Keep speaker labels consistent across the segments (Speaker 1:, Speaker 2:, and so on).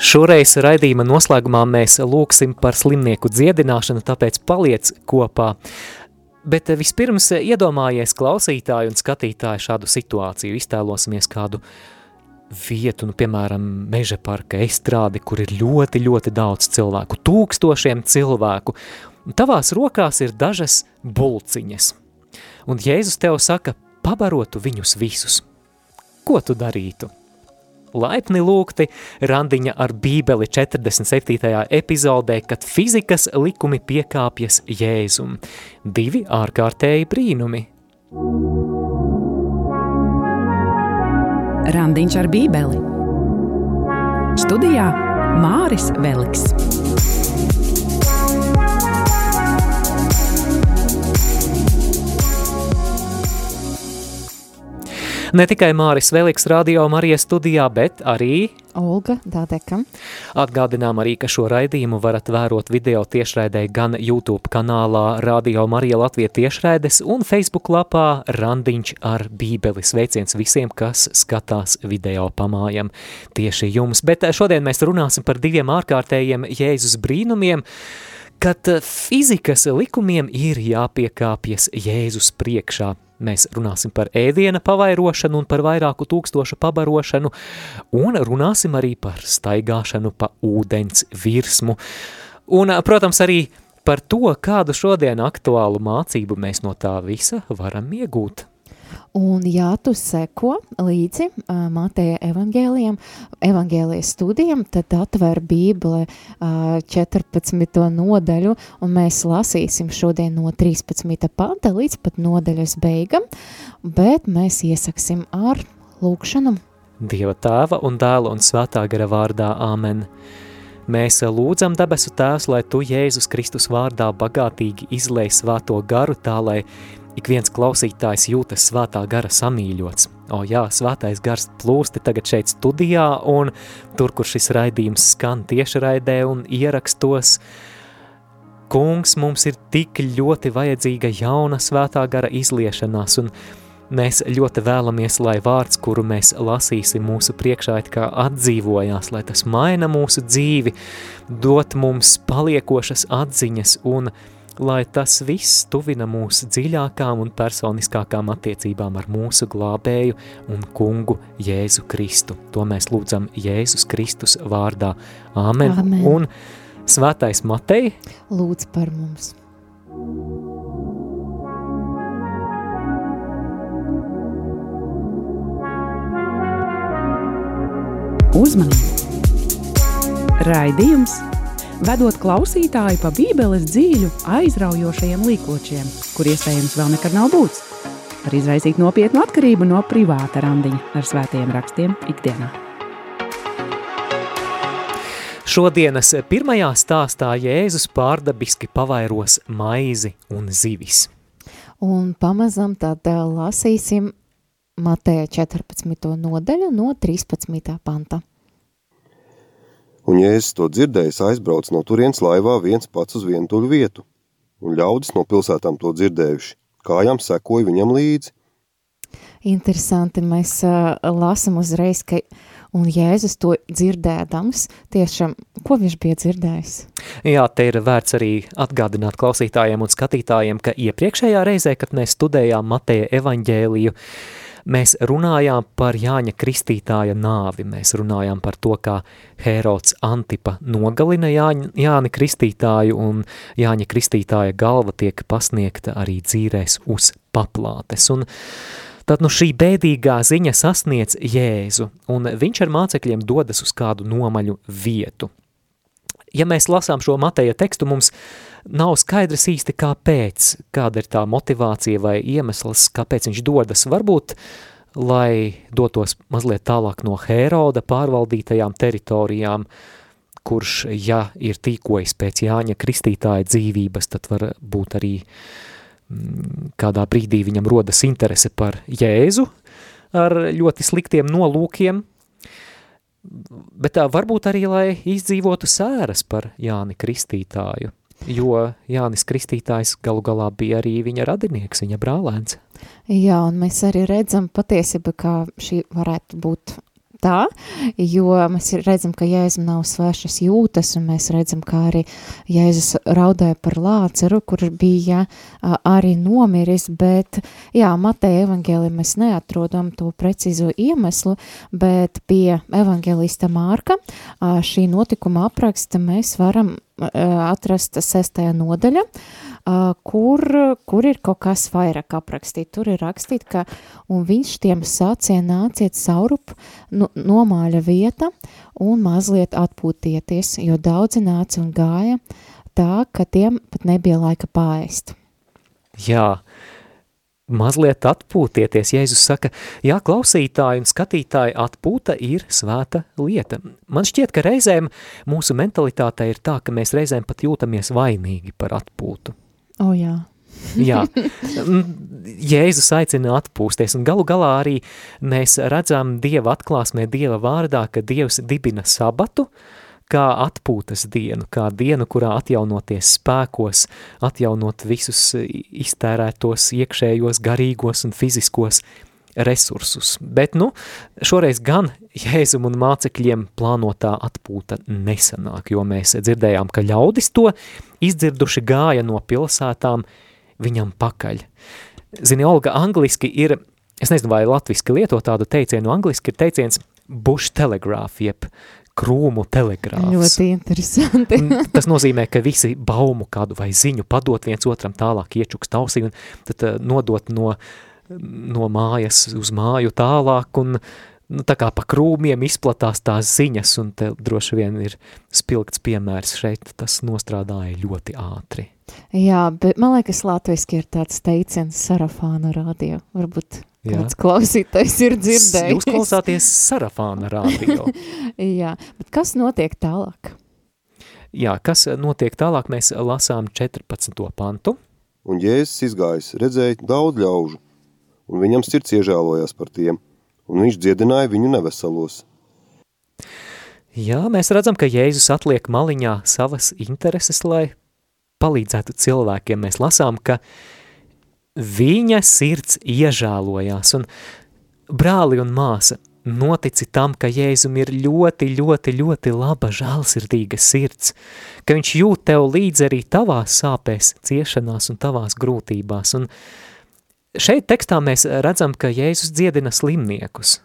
Speaker 1: Šoreiz raidījuma noslēgumā mēs lūksim par slimnieku dziedināšanu, tāpēc paliec kopā. Bet vispirms iedomājies klausītāju un skatītāju šādu situāciju, iztēlosimies kādu vietu, nu, piemēram, meža parka estrādi, kur ir ļoti, ļoti daudz cilvēku, tūkstošiem cilvēku. Tavās rokās ir dažas bulciņas. Un Jēzus tev saka, pabarotu viņus visus. Ko tu darītu? Laipni lūgti randiņa ar bībeli 47. epizodē, kad fizikas likumi piekāpjas Jēzum. Divi ārkārtēji brīnumi.
Speaker 2: Randiņš ar bībeli. Studijā Māris Veliks.
Speaker 1: Ne tikai Māris Veliks radio Marijas studijā, bet arī
Speaker 3: Olga Dādeka.
Speaker 1: Atgādinām arī, ka šo raidījumu varat vērot video tiešraidē gan YouTube kanālā Radio Marija Latvija tiešraides un Facebook lapā Randiņš ar bībeli. Sveiciens visiem, kas skatās video pamājam tieši jums. Bet šodien mēs runāsim par diviem ārkārtējiem Jēzus brīnumiem, kad fizikas likumiem ir jāpiekāpjas Jēzus priekšā. Mēs runāsim par ēdiena pavairošanu un par vairāku tūkstošu pabarošanu, un runāsim arī par staigāšanu pa ūdens virsmu. Un, protams, arī par to, kādu šodien aktuālu mācību mēs no tā visa varam iegūt.
Speaker 3: Un ja tu seko līdzi uh, Mateja evangēlijam, evangēlijas studijam, tad atver bībele uh, 14. nodaļu, un mēs lasīsim šodien no 13. panta līdz pat nodaļas beigam, bet mēs iesaksim ar lūkšanu.
Speaker 1: Dieva tēva un dēla un svētā gara vārdā Āmen. Mēs lūdzam debesu tēvs, lai tu Jēzus Kristus vārdā bagātīgi izlēj svēto garu tā, lai ik viens klausītājs jūtas svētā gara samīļots. O jā, svētais gars plūsti tagad šeit studijā un tur, kur šis raidījums skan tiešraidē un ierakstos, kungs, mums ir tik ļoti vajadzīga jauna svētā gara izliešanās un mēs ļoti vēlamies, lai vārds, kuru mēs lasīsim mūsu priekšā, it kā atdzīvojās, lai tas maina mūsu dzīvi, dot mums paliekošas atziņas un atziņas, lai tas viss tuvina mūs dziļākām un personiskākām attiecībām ar mūsu glābēju un kungu Jēzu Kristu. To mēs lūdzam Jēzus Kristus vārdā. Āmen.
Speaker 3: Amen.
Speaker 1: Un svētais Matei.
Speaker 3: Lūdz par mums.
Speaker 2: Uzmanību! Raidījums vedot klausītāju pa Bībeles dzīļu, aizraujošajiem līkočiem, kur iespējams vēl nekad nav būts. Var izraisīt nopietnu atkarību no privāta randiņa ar svētajiem rakstiem ikdienā.
Speaker 1: Šodienas pirmajā stāstā Jēzus pārdabiski pavairos maizi un zivis.
Speaker 3: Un pamazam tad uh, lasīsim Mateja 14. nodaļu no 13. panta.
Speaker 4: Un Jēzus to dzirdējis aizbrauc no turienes laivā viens pats uz vientuļu vietu, un ļaudis no pilsētām to dzirdējuši, kājām sekoja viņam līdzi.
Speaker 3: Interesanti, mēs uh, lasam uzreiz, ka un Jēzus to dzirdēdams, tiešām, ko viņš bija dzirdējis?
Speaker 1: Jā, te ir vērts arī atgādināt klausītājiem un skatītājiem, ka iepriekšējā reizē, kad mēs studējām Mateja evaņģēliju, mēs runājām par Jāņa Kristītāja nāvi, mēs runājām par to, kā Hērods Antipa nogalina Jāņa, Jāni Kristītāju un Jāņa Kristītāja galva tiek pasniegta arī dzīrēs uz paplātes. Un tad nu šī bēdīgā ziņa sasniedz Jēzu, un viņš ar mācekļiem dodas uz kādu nomaļu vietu. Ja mēs lasām šo Mateja tekstu, mums nav skaidrs īsti kāpēc, kāda ir tā motivācija vai iemesls, kāpēc viņš dodas. Varbūt, lai dotos mazliet tālāk no Hēroda pārvaldītajām teritorijām, kurš, ja ir tīkojis pēc Jāņa kristītāja dzīvības, tad var būt arī mm, kādā brīdī viņam rodas interese par Jēzu ar ļoti sliktiem nolūkiem, bet tā varbūt arī, lai izdzīvotu sēras par Jāni Kristītāju, jo Jānis Kristītājs galu galā bija arī viņa radinieks, viņa brālēns.
Speaker 3: Jā, un mēs arī redzam patiesība, ka šī varētu būt tā, jo mēs redzam, ka Jēzum nav svešas jūtas, un mēs redzam, kā arī Jēzus raudāja par Lāceru, kur bija arī nomiris, bet, jā, Mateja evangēlī mēs neatrodam to precīzo iemeslu, bet pie evangelista Mārka šī notikuma apraksta mēs varam atrast sestajā nodaļa, kur, kur ir kaut kas vairāk aprakstīt. Tur ir rakstīt, ka viņš tiem sācija nāciet saurup nu, nomāļa vieta un mazliet atpūtieties, jo daudzi nāca un gāja tā, ka tiem pat nebija laika pārēst.
Speaker 1: Jā, mazliet atpūtieties. Jēzus saka, jā, klausītāji un skatītāji atpūta ir svēta lieta. Man šķiet, ka reizēm mūsu mentalitāte ir tā, ka mēs reizēm pat jūtamies vainīgi par atpūtu.
Speaker 3: O, jā.
Speaker 1: Jā, Jēzus aicina atpūsties, un galu galā arī mēs redzam Dieva atklāsmē, Dieva vārdā, ka Dievs dibina sabatu, kā atpūtas dienu, kā dienu, kurā atjaunoties spēkos, atjaunot visus iztērētos iekšējos, garīgos un fiziskos resursus. Bet, nu, šoreiz gan Jēzum un mācekļiem plānotā atpūta nesanāk, jo mēs dzirdējām, ka ļaudis to izdzirduši gāja no pilsētām viņam pakaļ. Zini, Olga, angliski ir, es nezinu, vai latviski lieto tādu teicienu, angliski ir teiciens bush telegraph, jeb krūmu telegrāfs.
Speaker 3: Ļoti interesanti.
Speaker 1: Tas nozīmē, ka visi baumu kādu vai ziņu padot viens otram tālāk iečuks tausī un tad uh, nodot no no mājas uz māju tālāk, un nu, tā kā pa krūmiem izplatās tās ziņas, un te droši vien ir spilgts piemērs šeit, tas nostrādāja ļoti ātri.
Speaker 3: Jā, bet man liekas, latviski ir tāds teiciens sarafāna radio, varbūt. Kāds klausītājs ir dzirdējis.
Speaker 1: Jūs klausāties sarafāna radio.
Speaker 3: Jā, bet kas notiek tālāk?
Speaker 1: Jā, kas notiek tālāk, mēs lasām 14. pantu.
Speaker 4: Un Jēzus izgājis, redzēja daudz ļaužu, un viņam sirds iežēlojās par tiem, un viņš dziedināja viņu neveselos.
Speaker 1: Jā, mēs redzam, ka Jēzus atliek maliņā savas intereses, lai palīdzētu cilvēkiem. Mēs lasām, ka viņa sirds iežēlojās, un brāli un māsa notici tam, ka Jēzum ir ļoti, ļoti, ļoti laba žālsirdīga sirds, ka viņš jūt tev līdzi arī tavās sāpēs, ciešanās un tavās grūtībās, un Šeit tekstā mēs redzam, ka Jēzus dziedina slimniekus.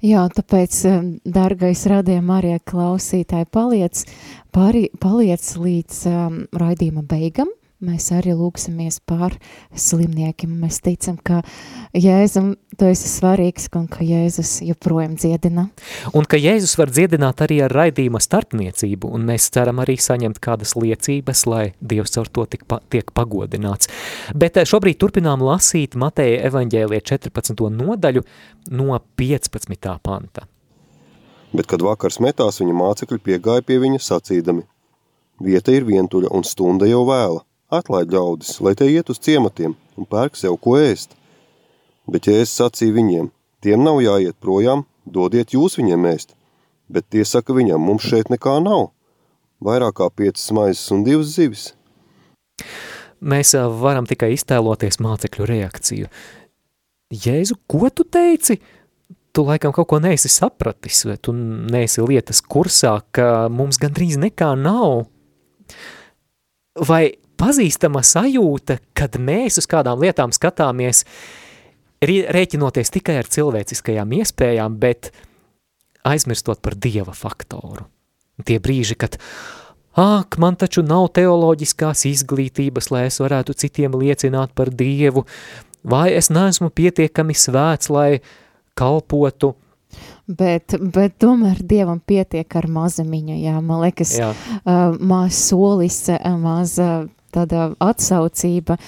Speaker 3: Jā, tāpēc, eh, dargais radījuma arī klausītāji, paliec, pari, paliec līdz um, raidījuma beigam, mēs arī lūksimies par slimniekiem. Mēs ticam, ka Jēzum tu esi svarīgs un ka Jēzus joprojām dziedina.
Speaker 1: Un ka Jēzus var dziedināt arī ar raidījuma starpniecību, un mēs ceram arī saņemt kādas liecības, lai Dievs ar to tik pa, tiek pagodināts. Bet eh, šobrīd turpinām lasīt Mateja evaņģēlie 14. nodaļu no 15. panta.
Speaker 4: Bet, kad vakars metās, viņa mācekļi piegāja pie viņa sacīdami. Vieta ir vientuļa un stunda jau vēla atlaid ļaudis, lai tie iet uz ciematiem un pērk sev ko ēst. Bet ja es sacīju viņiem, tiem nav jāiet projām, dodiet jūs viņiem ēst. Bet tie saka viņam, mums šeit nekā nav. Vairāk kā piecas maizes un divas zivis.
Speaker 1: Mēs varam tikai iztēloties mācekļu reakciju. Jēzu, ko tu teici? Tu laikam kaut ko neesi sapratis, vai tu neesi lietas kursā, ka mums gandrīz nekā nav. Vai pazīstama sajūta, kad mēs uz kādām lietām skatāmies, rēķinoties tikai ar cilvēciskajām iespējām, bet aizmirstot par dieva faktoru. Tie brīži, kad, āk, man taču nav teoloģiskās izglītības, lai es varētu citiem liecināt par dievu, vai es neesmu pietiekami svēts, lai kalpotu
Speaker 3: Bet, bet tomēr Dievam pietiek ar mazumiņu, jā, man liekas, jā. Uh, maz solis, maz tāda atsaucība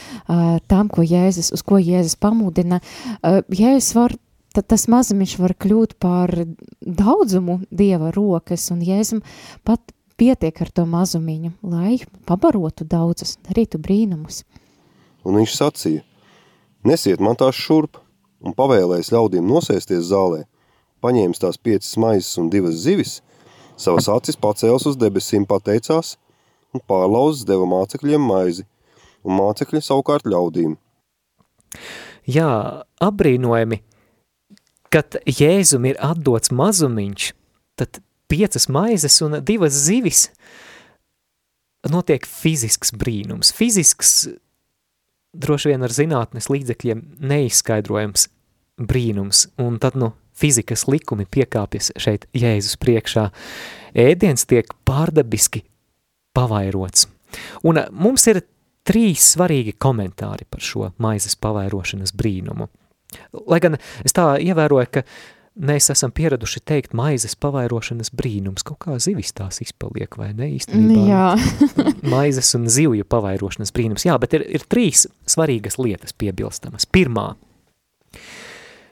Speaker 3: tam, ko Jēzus, uz ko Jēzus pamudina. Jēzus var, tad tas mazumiņš var kļūt par daudzumu Dieva rokas, un Jēzum pat pietiek ar to mazumiņu, lai pabarotu daudzus, darītu brīnumus.
Speaker 4: Un viņš sacīja, nesiet man tās šurp, un pavēlējis ļaudīm nosēsties zālē, paņēmis tās piecas maizes un divas zivis, savas acis pacēls uz debesīm pateicās – un pārlauzis deva mācekļiem maizi, un mācekļi savukārt ļaudīm.
Speaker 1: Jā, apbrīnojami. kad Jēzum ir atdots mazumiņš, tad piecas maizes un divas zivis notiek fizisks brīnums. Fizisks, droši vien ar zinātnes līdzekļiem neizskaidrojams brīnums, un tad, nu, fizikas likumi piekāpjas šeit Jēzus priekšā. Ēdiens tiek pārdabiski pavairots. Un mums ir trīs svarīgi komentāri par šo maizes pavairošanas brīnumu. Lai gan es tā ievēroju, ka mēs esam pieraduši teikt maizes pavairošanas brīnums, kaut kā zivis tās izpaliek, vai ne īstenībā?
Speaker 3: Jā.
Speaker 1: maizes un zivju pavairošanas brīnums. Jā, bet ir, ir trīs svarīgas lietas piebilstamas. Pirmā.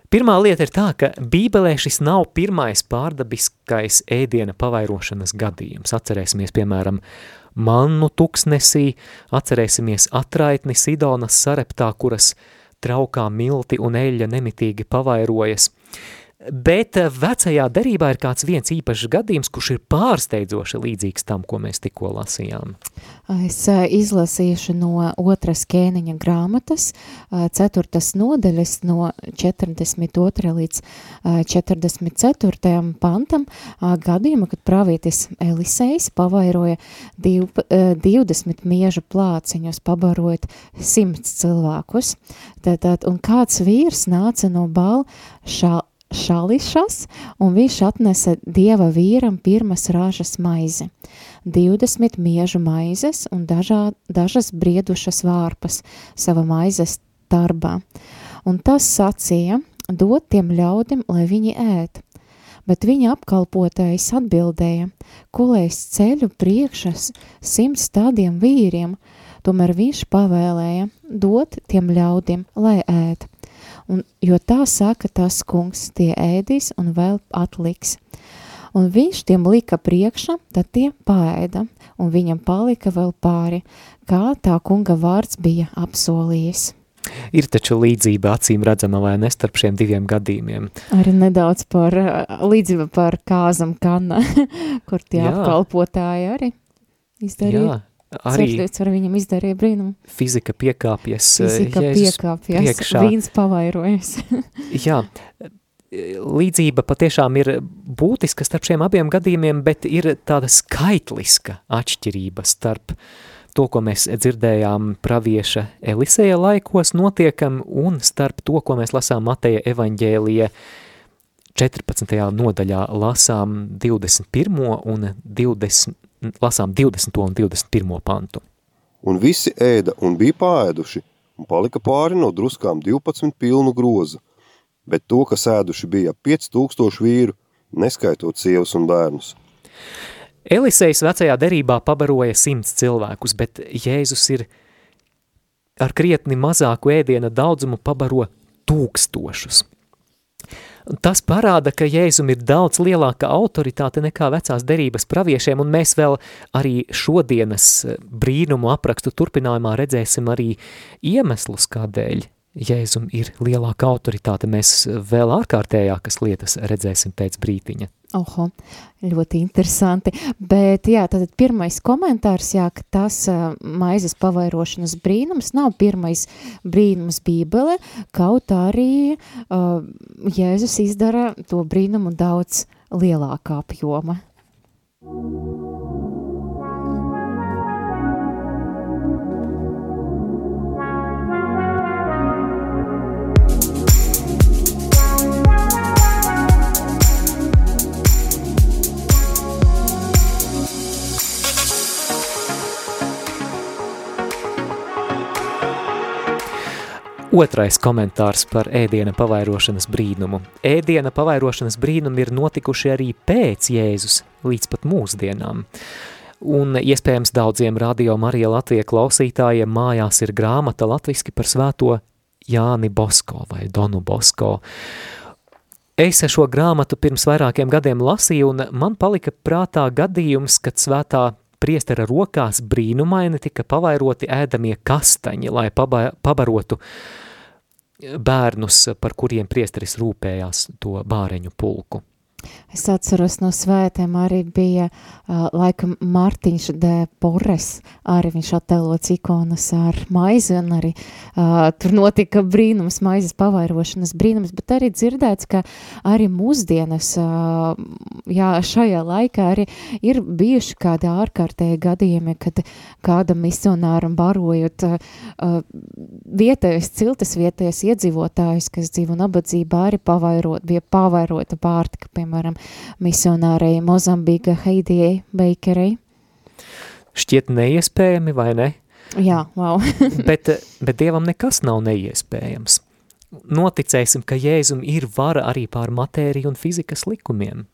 Speaker 1: Pirmā lieta ir tā, ka Bībelē šis nav pirmais pārdabiskais ēdiena pavairošanas gadījums. Atcerēsimies, piemēram, mannu tuksnesī, atcerēsimies atraitni Sidonas sareptā, kuras traukā milti un eļļa nemitīgi pavairojas. Bet eh, vecajā derībā ir kāds viens īpašs gadījums, kurš ir pārsteidzoši līdzīgs tam, ko mēs tikko lasījām.
Speaker 3: Es eh, izlasīšu no otras kēniņa grāmatas, eh, ceturtas nodaļas no 42. līdz 44. pantam gadījumu, kad pravietis Elisejs pavairoja div, 20 miežu plāciņus, pabarojot 100 cilvēkus. Tātad, un kāds vīrs nāca no bal šā šališas, un viņš atnesa dieva vīram pirmas ražas maizi, 20 miežu maizes un dažā, dažas briedušas vārpas sava maizes tarbā. Un tas sacīja, dot tiem ļaudim, lai viņi ēt. Bet viņa apkalpotājs atbildēja, es ceļu priekšas simts tādiem vīriem, tomēr viņš pavēlēja dot tiem ļaudim, lai ēt un, jo tā saka tas kungs, tie ēdīs un vēl atliks. Un viņš tiem lika priekšā, tad tie paēda, un viņam palika vēl pāri, kā tā kunga vārds bija apsolījis.
Speaker 1: Ir taču līdzība acīm redzama vai ne starp šiem diviem gadījumiem.
Speaker 3: Arī nedaudz par līdzība par kāzam kanna, kur tie Jā. apkalpotāji arī izdarīja. Jā, arī Ceršļots ar viņam izdarīja brīnumu.
Speaker 1: Fizika piekāpjas.
Speaker 3: Eh, Fizika Jēzus piekāpjas, priekšā. vīns pavairojas.
Speaker 1: Jā, līdzība patiešām ir būtiska starp šiem abiem gadījumiem, bet ir tāda skaitliska atšķirība starp to, ko mēs dzirdējām pravieša Eliseja laikos notiekam, un starp to, ko mēs lasām Mateja evaņģēlija 14. nodaļā lasām 21. un 20, lasām 20. un 21. pantu.
Speaker 4: Un visi ēda un bija pāēduši, un palika pāri no druskām 12 pilnu grozu, bet to, kas ēduši bija 5000 vīru, neskaitot sievas un bērnus.
Speaker 1: Elisejs vecajā derībā pabaroja simts cilvēkus, bet Jēzus ir ar krietni mazāku ēdiena daudzumu pabaro tūkstošus. Tas parāda, ka Jēzum ir daudz lielāka autoritāte nekā vecās derības praviešiem, un mēs vēl arī šodienas brīnumu aprakstu turpinājumā redzēsim arī iemeslus, kādēļ Jēzum ir lielāka autoritāte. Mēs vēl ārkārtējākas lietas redzēsim pēc brītiņa.
Speaker 3: Oho, ļoti interesanti. Bet jā, tad pirmais komentārs, jā, ka tas maizes pavairošanas brīnums nav pirmais brīnums Bībele, kaut arī uh, Jēzus izdara to brīnumu daudz lielākā apjoma.
Speaker 1: Otrais komentārs par ēdiena pavairošanas brīnumu. Ēdiena pavairošanas brīnumi ir notikuši arī pēc Jēzus, līdz pat mūsdienām. Un iespējams daudziem radio Marija Latvija klausītājiem mājās ir grāmata latviski par svēto Jāni Bosko vai Donu Bosko. Es šo grāmatu pirms vairākiem gadiem lasīju, un man palika prātā gadījums, kad svētā priestera rokās brīnumaini tika pavairoti ēdamie kastaņi, lai pabarotu bērnus, par kuriem priesteris rūpējās to bāreņu pulku.
Speaker 3: Es atceros no svētiem arī bija uh, laikam Mārtiņš de Porres, arī viņš attēlots ikonas ar maizi un arī uh, tur notika brīnums, maizes pavairošanas brīnums, bet arī dzirdēts, ka arī mūsdienas, uh, jā, šajā laikā arī ir bijuši kādi ārkārtēji gadījumi, kad kāda misionāram barojot uh, vietējais ciltas vietējais iedzīvotājs, kas dzīvo nabadzībā, arī pavairot, bija pavairota pārtika, piemēram, misionārei Mozambika Heidijai Beikerei.
Speaker 1: Šķiet neiespējami, vai ne?
Speaker 3: Jā, wow.
Speaker 1: bet, bet Dievam nekas nav neiespējams. Noticēsim, ka Jēzum ir vara arī pār matēriju un fizikas likumiem.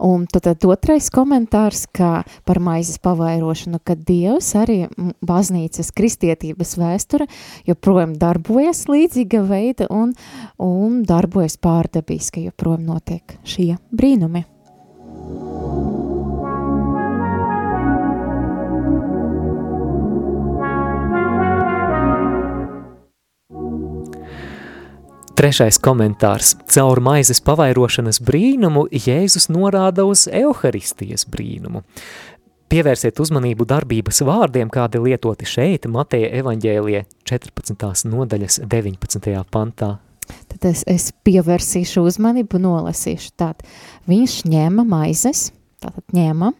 Speaker 3: Un tad, tad otrais komentārs, par maizes pavairošanu, ka Dievs arī baznīcas kristietības vēsture joprojām darbojas līdzīga veida un, un darbojas pārdabiski, joprojām notiek šie brīnumi.
Speaker 1: Trešais komentārs. Caur maizes pavairošanas brīnumu Jēzus norāda uz Euharistijas brīnumu. Pievērsiet uzmanību darbības vārdiem, kādi lietoti šeit, Mateja evaņģēlie 14. nodaļas 19. pantā.
Speaker 3: Tad es, es pievērsīšu uzmanību, nolasīšu tādu. Viņš ņēma maizes, tātad ņēma,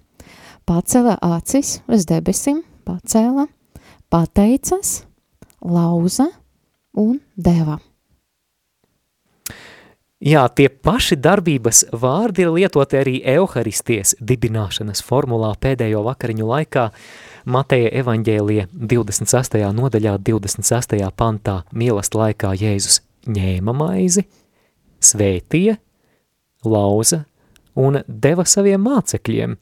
Speaker 3: pacela acis uz debesim, pacēla, pateicas, lauza un deva.
Speaker 1: Jā, tie paši darbības vārdi ir lietoti arī Euharisties dibināšanas formulā pēdējo vakariņu laikā Mateja evaņģēlija 26. nodaļā 26. pantā mielast laikā Jēzus ņēma maizi, svētīja, lauza un deva saviem mācekļiem.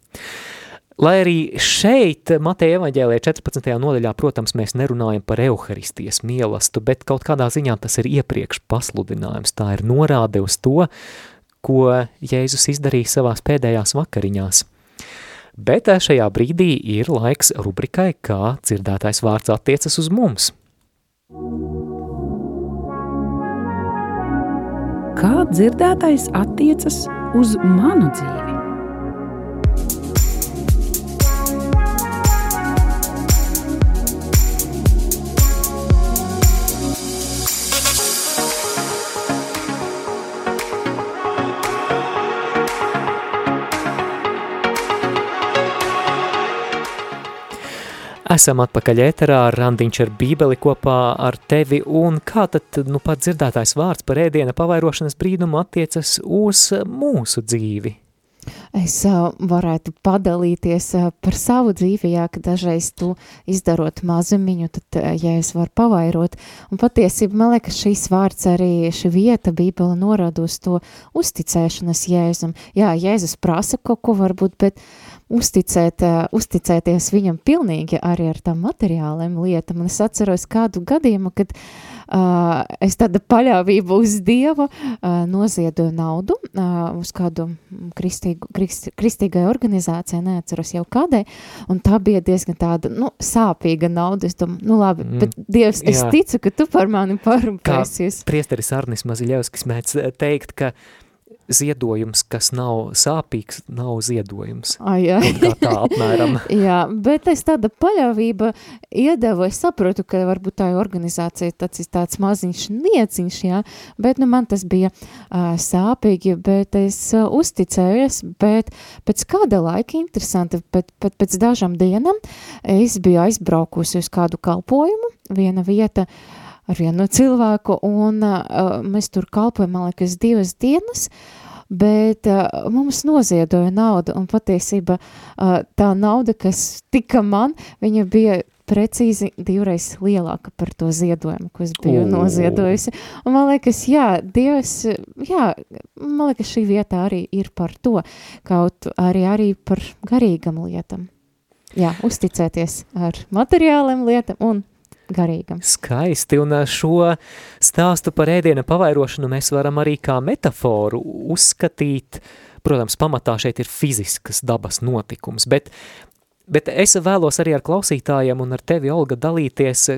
Speaker 1: Lai arī šeit, Mateja evaņģēlē 14. nodaļā, protams, mēs nerunājam par euharistijas mielastu, bet kaut kādā ziņā tas ir iepriekš pasludinājums, tā ir norāde uz to, ko Jēzus izdarīja savās pēdējās vakariņās. Bet šajā brīdī ir laiks rubrikai, kā dzirdētais vārds attiecas uz mums.
Speaker 2: Kā dzirdētais attiecas uz manu dzīvi?
Speaker 1: Esam atpakaļ ēterā, randiņš ar bībeli kopā ar tevi, un kā tad, nu, pat dzirdētājs vārds par ēdiena pavairošanas brīnumu attiecas uz mūsu dzīvi?
Speaker 3: Es uh, varētu padalīties uh, par savu dzīvi, jā, ka dažreiz tu izdarot mazumiņu, tad, uh, ja es varu pavairot, un patiesībā, man liekas, šīs vārds arī, šī vieta Bībele norāda uz to uzticēšanas Jēzum. Jā, Jēzus prasa kaut ko varbūt, bet uzticēt, uh, uzticēties viņam pilnīgi arī ar tām materiāliem lietām. Un es atceros kādu gadījumu, kad uh, es tāda paļāvība uz Dievu uh, noziedoju naudu uh, uz kādu kristīgu, krist, kristīgai organizācijai, neatceros jau kādai, un tā bija diezgan tāda, nu, sāpīga nauda. Es domāju, nu labi, mm. bet Dievs, es Jā. ticu, ka tu par mani parūpēsies.
Speaker 1: Kā priesteris Arnis Maziļevskis mēdz teikt, ka ziedojums, kas nav sāpīgs, nav ziedojums.
Speaker 3: A, jā.
Speaker 1: kā tā apmēram.
Speaker 3: jā, bet es tāda paļāvība iedevu, es saprotu, ka varbūt tā organizācija tāds ir tāds maziņš nieciņš, jā, bet nu man tas bija uh, sāpīgi, bet es uh, uzticējos, bet pēc kāda laika, interesanti, bet, bet pēc dažām dienām es biju aizbraukusi uz kādu kalpojumu, viena vieta, ar vienu cilvēku, un uh, mēs tur kalpojam, man liekas, divas dienas, bet uh, mums noziedoja naudu, un patiesībā uh, tā nauda, kas tika man, viņa bija precīzi divreiz lielāka par to ziedojumu, ko es biju oh. noziedojusi. Un man liekas, jā, Dievs, jā, man liekas, šī vieta arī ir par to, kaut arī, arī par garīgam lietam. Jā, uzticēties ar materiāliem lietam un garīgam.
Speaker 1: Skaisti, un šo stāstu par ēdiena pavairošanu mēs varam arī kā metaforu uzskatīt, protams, pamatā šeit ir fiziskas dabas notikums, bet, bet es vēlos arī ar klausītājiem un ar tevi, Olga, dalīties,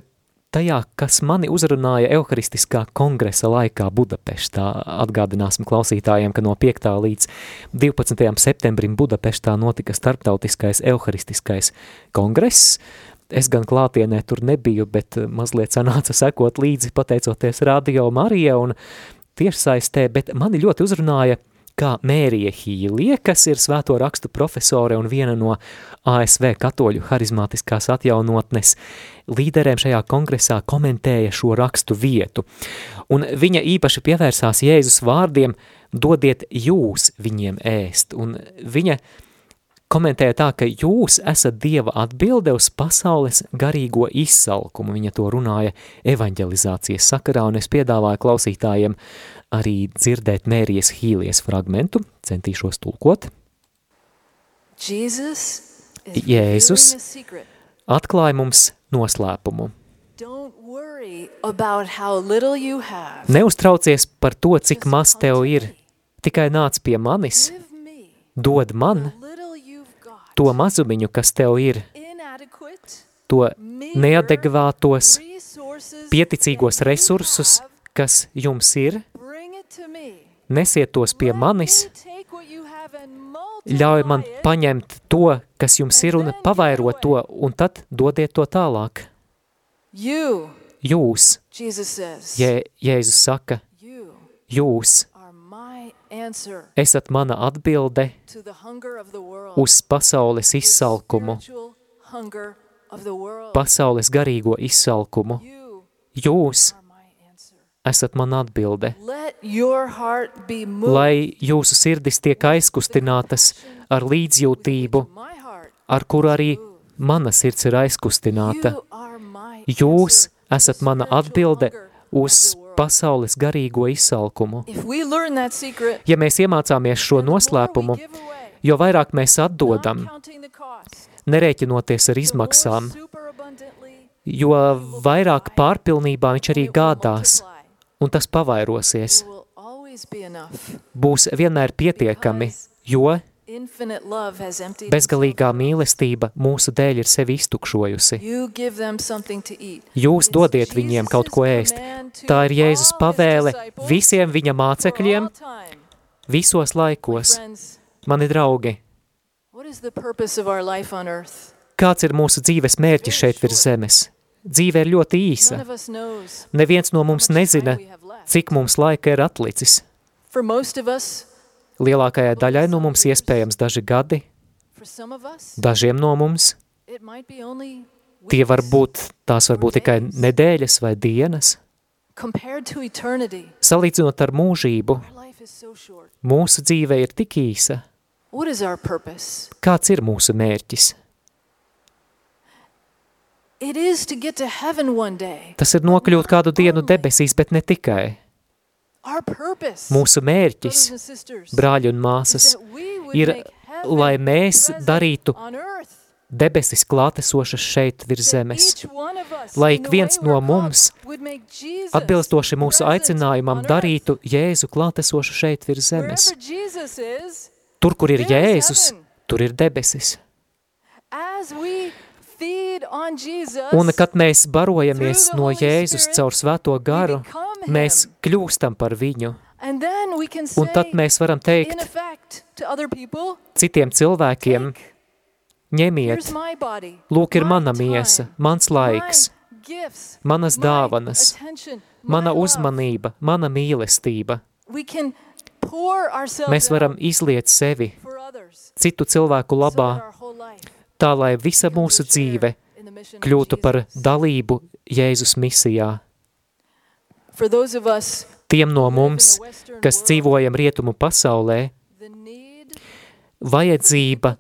Speaker 1: tajā, kas mani uzrunāja Euharistiskā kongresa laikā Budapeštā. Atgādināsim klausītājiem, ka no 5. līdz 12. septembrim Budapeštā notika starptautiskais Euharistiskais kongress. Es gan klātienē tur nebiju, bet mazliet sanāca sekot līdzi, pateicoties Radio Marija un tiešsaistē, bet mani ļoti uzrunāja – kā Mērija Hīlie, kas ir svēto rakstu profesore un viena no ASV katoļu harizmātiskās atjaunotnes līderēm šajā kongresā komentēja šo rakstu vietu. Un viņa īpaši pievērsās Jēzus vārdiem dodiet jūs viņiem ēst. Un viņa komentēja tā, ka jūs esat Dieva atbilde uz pasaules garīgo izsalkumu. Viņa to runāja evaņģelizācijas sakarā, un es piedāvāju klausītājiem arī dzirdēt Mērijas Hīlies fragmentu, centīšos tulkot. Jēzus atklāja mums noslēpumu. Neuztraucies par to, cik maz tev ir, tikai nāc pie manis, dod man to mazumiņu, kas tev ir, to neadekvātos, pieticīgos resursus, kas jums ir, nesiet tos pie manis, ļauj man paņemt to, kas jums ir, un pavairot to, un tad dodiet to tālāk. Jūs, Jē, Jēzus saka, jūs esat mana atbilde uz pasaules izsalkumu, pasaules garīgo izsalkumu. Jūs esat man atbilde. Lai jūsu sirdis tiek aizkustinātas ar līdzjūtību, ar kuru arī mana sirds ir aizkustināta. Jūs esat mana atbilde uz pasaules garīgo izsalkumu. Ja mēs iemācāmies šo noslēpumu, jo vairāk mēs atdodam, nerēķinoties ar izmaksām, jo vairāk pārpilnībā viņš arī gādās – un tas pavairosies. Būs vienmēr pietiekami, jo bezgalīgā mīlestība mūsu dēļ ir sevi iztukšojusi. Jūs dodiet viņiem kaut ko ēst. Tā ir Jēzus pavēle visiem viņa mācekļiem visos laikos. Mani draugi, kāds ir mūsu dzīves mērķis šeit virs zemes? Dzīve ir ļoti īsa. Neviens no mums nezina, cik mums laika ir atlicis. Lielākajai daļai no mums iespējams daži gadi, dažiem no mums tie var būt, tās var būt tikai nedēļas vai dienas. Salīdzinot ar mūžību, mūsu dzīve ir tik īsa. Kāds ir mūsu mērķis? Tas ir nokļūt kādu dienu debesīs, bet ne tikai. Mūsu mērķis, brāļi un māsas, ir, lai mēs darītu debesis klātesošas šeit virs zemes, lai ik viens no mums, atbilstoši mūsu aicinājumam, darītu Jēzu klātesošu šeit virs zemes. Tur, kur ir Jēzus, tur ir debesis. Un kad mēs barojamies no Jēzus caur svēto garu, mēs kļūstam par viņu. Un tad mēs varam teikt citiem cilvēkiem, ņemiet, lūk ir mana miesa, mans laiks, manas dāvanas, mana uzmanība, mana mīlestība. Mēs varam izliet sevi citu cilvēku labā, tā lai visa mūsu dzīve kļūtu par dalību Jēzus misijā. Tiem no mums, kas dzīvojam rietumu pasaulē, vajadzība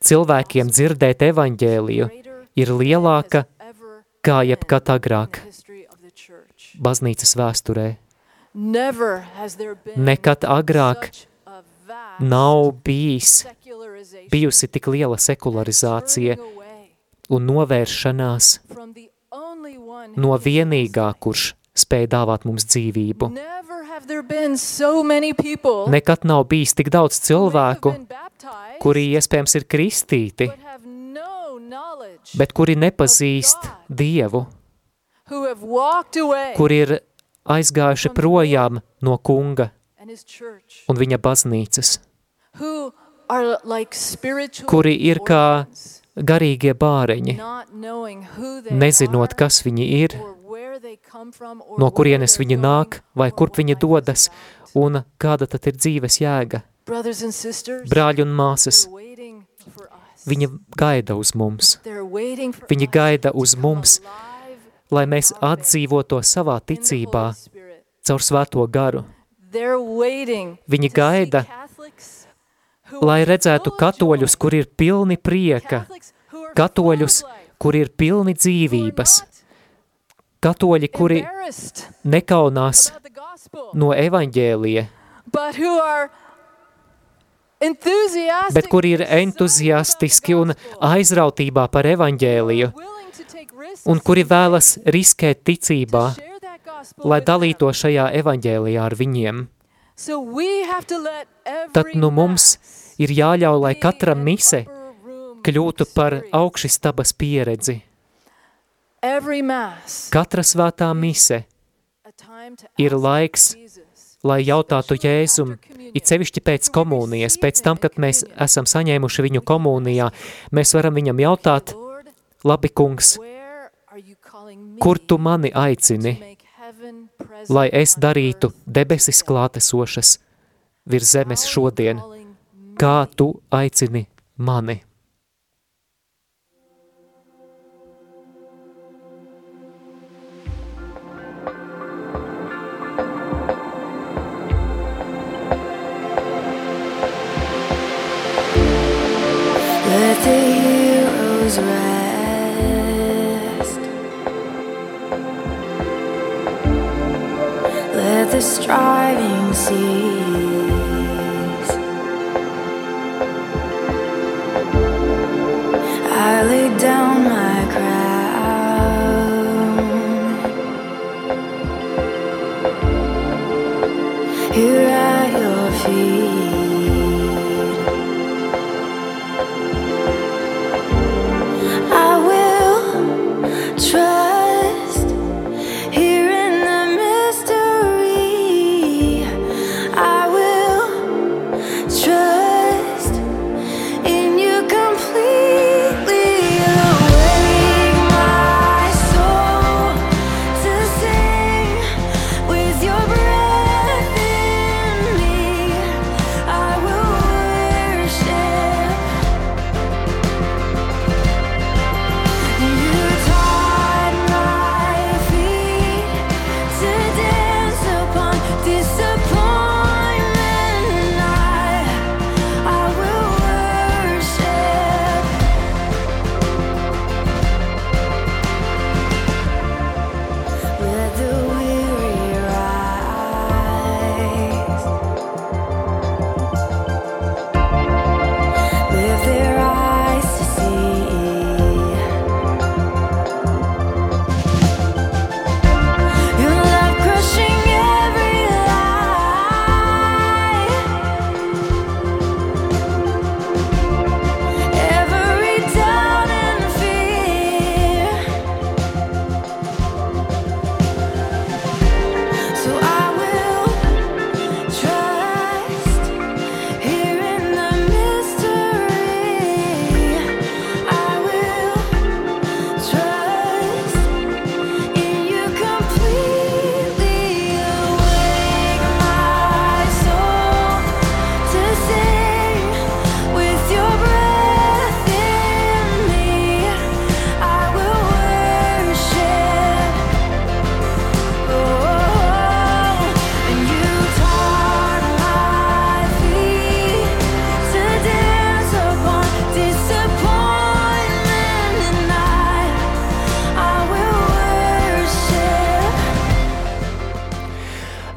Speaker 1: cilvēkiem dzirdēt evaņģēliju ir lielāka kā jebkad agrāk. baznīcas vēsturē. Nekad agrāk nav bijis bijusi tik liela sekularizācija un novēršanās no vienīgā, kurš spēja dāvāt mums dzīvību. Nekad nav bijis tik daudz cilvēku, kuri iespējams ir kristīti, bet kuri nepazīst Dievu.
Speaker 5: who have walked away
Speaker 1: kur ir aizgājuši projām no kunga un viņa baznīcas, kuri ir kā garīgie bāreņi, nezinot, kas viņi ir, no kurienes viņi nāk, vai kurp viņi dodas, un kāda tad ir dzīves jēga. Brāļi un māsas, viņi gaida uz mums, viņi gaida uz mums, lai mēs atdzīvoto savā ticībā caur svēto garu. Viņi gaida, lai redzētu katoļus, kur ir pilni prieka, katoļus, kur ir pilni dzīvības, katoļi, kuri nekaunās no evaņģēlija, bet kuri ir entuziastiski un aizrautībā par evaņģēliju, un kuri vēlas riskēt ticībā, lai dalīto šajā evaņģēlijā ar viņiem. Tad nu mums ir jāļauj, lai katra mise kļūtu par augšistabas pieredzi. Katra svētā mise ir laiks, lai jautātu Jēzum, it sevišķi pēc komunijas, pēc tam, kad mēs esam saņēmuši viņu komunijā, mēs varam viņam jautāt, labi kungs, kur tu mani aicini, lai es darītu debesis klātesošas virs zemes šodien, kā tu aicini mani.
Speaker 6: driving seat.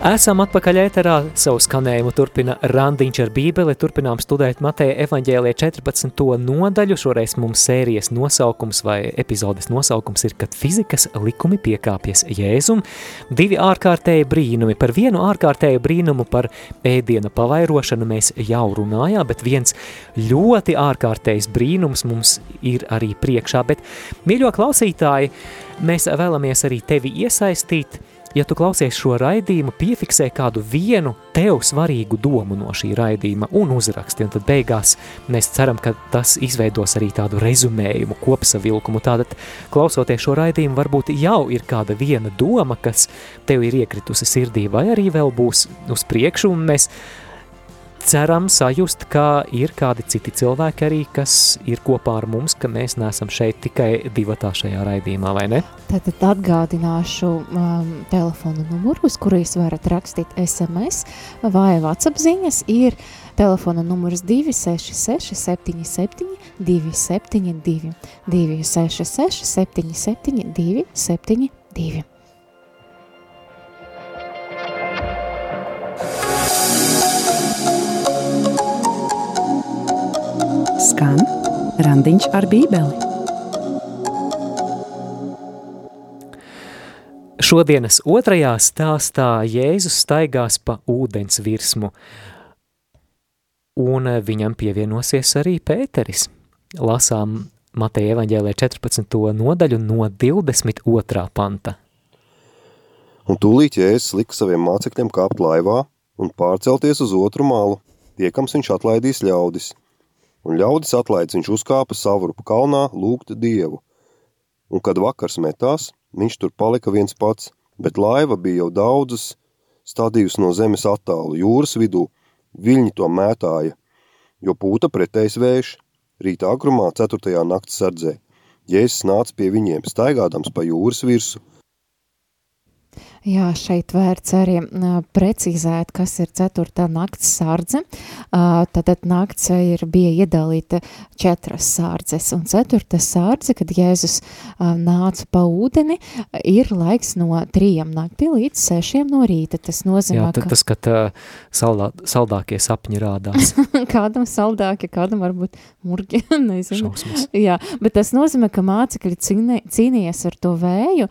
Speaker 1: Esam atpakaļ ēterā, savu skanējumu turpina Randiņš ar bībeli, turpinām studēt Mateja evaņģēlē 14. nodaļu, šoreiz mums sērijas nosaukums vai epizodes nosaukums ir, kad fizikas likumi piekāpjas Jēzum, divi ārkārtēji brīnumi, par vienu ārkārtēju brīnumu par ēdiena pavairošanu mēs jau runājām, bet viens ļoti ārkārtējs brīnums mums ir arī priekšā, bet mīļo klausītāji, mēs vēlamies arī tevi iesaistīt, Ja tu klausies šo raidījumu, piefiksē kādu vienu tev svarīgu domu no šī raidījuma un uzraksti, un tad beigās mēs ceram, ka tas izveidos arī tādu rezumējumu, kopsavilkumu. Tātad, klausoties šo raidījumu, varbūt jau ir kāda viena doma, kas tev ir iekritusi sirdī, vai arī vēl būs uz priekšu, un mēs ceram sajust, ka ir kādi citi cilvēki arī, kas ir kopā ar mums, ka mēs neesam šeit tikai divatā šajā raidījumā, vai ne?
Speaker 3: Tātad atgādināšu um, telefonu numuru, uz kuru jūs varat rakstīt SMS vai WhatsApp ziņas, ir telefona numurs 266 77 272 266 77 272.
Speaker 2: Skan randiņš ar bībeli.
Speaker 1: Šodienas otrajā stāstā Jēzus staigās pa ūdens virsmu, un viņam pievienosies arī Pēteris. Lasām Mateja evaņģēlē 14. nodaļu no 22. panta.
Speaker 4: Un tūlīt Jēzus lika saviem mācekļiem kāpt laivā un pārcelties uz otru malu, tiekams viņš atlaidīs ļaudis. Un ļaudis atlaids viņš uzkāpa savrupu kalnā lūgt Dievu. Un kad vakars metās, viņš tur palika viens pats, bet laiva bija jau daudzas stadījus no zemes attālu jūras vidū, viļņi to mētāja, jo pūta pretējs vējš, rīta agrumā 4. nakts sardzē. Jēzus nāca pie viņiem, staigādams pa jūras virsu,
Speaker 3: Jā, šeit vērts arī precizēt, kas ir ceturtā nakts sārdze. Tātad nakts ir, bija iedalīta četras sārdzes, un ceturta sārdze, kad Jēzus nāca pa ūdeni, ir laiks no trījiem naktī līdz sešiem no rīta. Tas nozīmē,
Speaker 1: Jā, tad tas, kad saldā, saldākie sapņi rādās.
Speaker 3: ka kādam saldākie, kādam varbūt murgi, nezinu.
Speaker 1: Šausmas.
Speaker 3: Jā, bet tas nozīmē, ka mācekļi cīnījies ar to vēju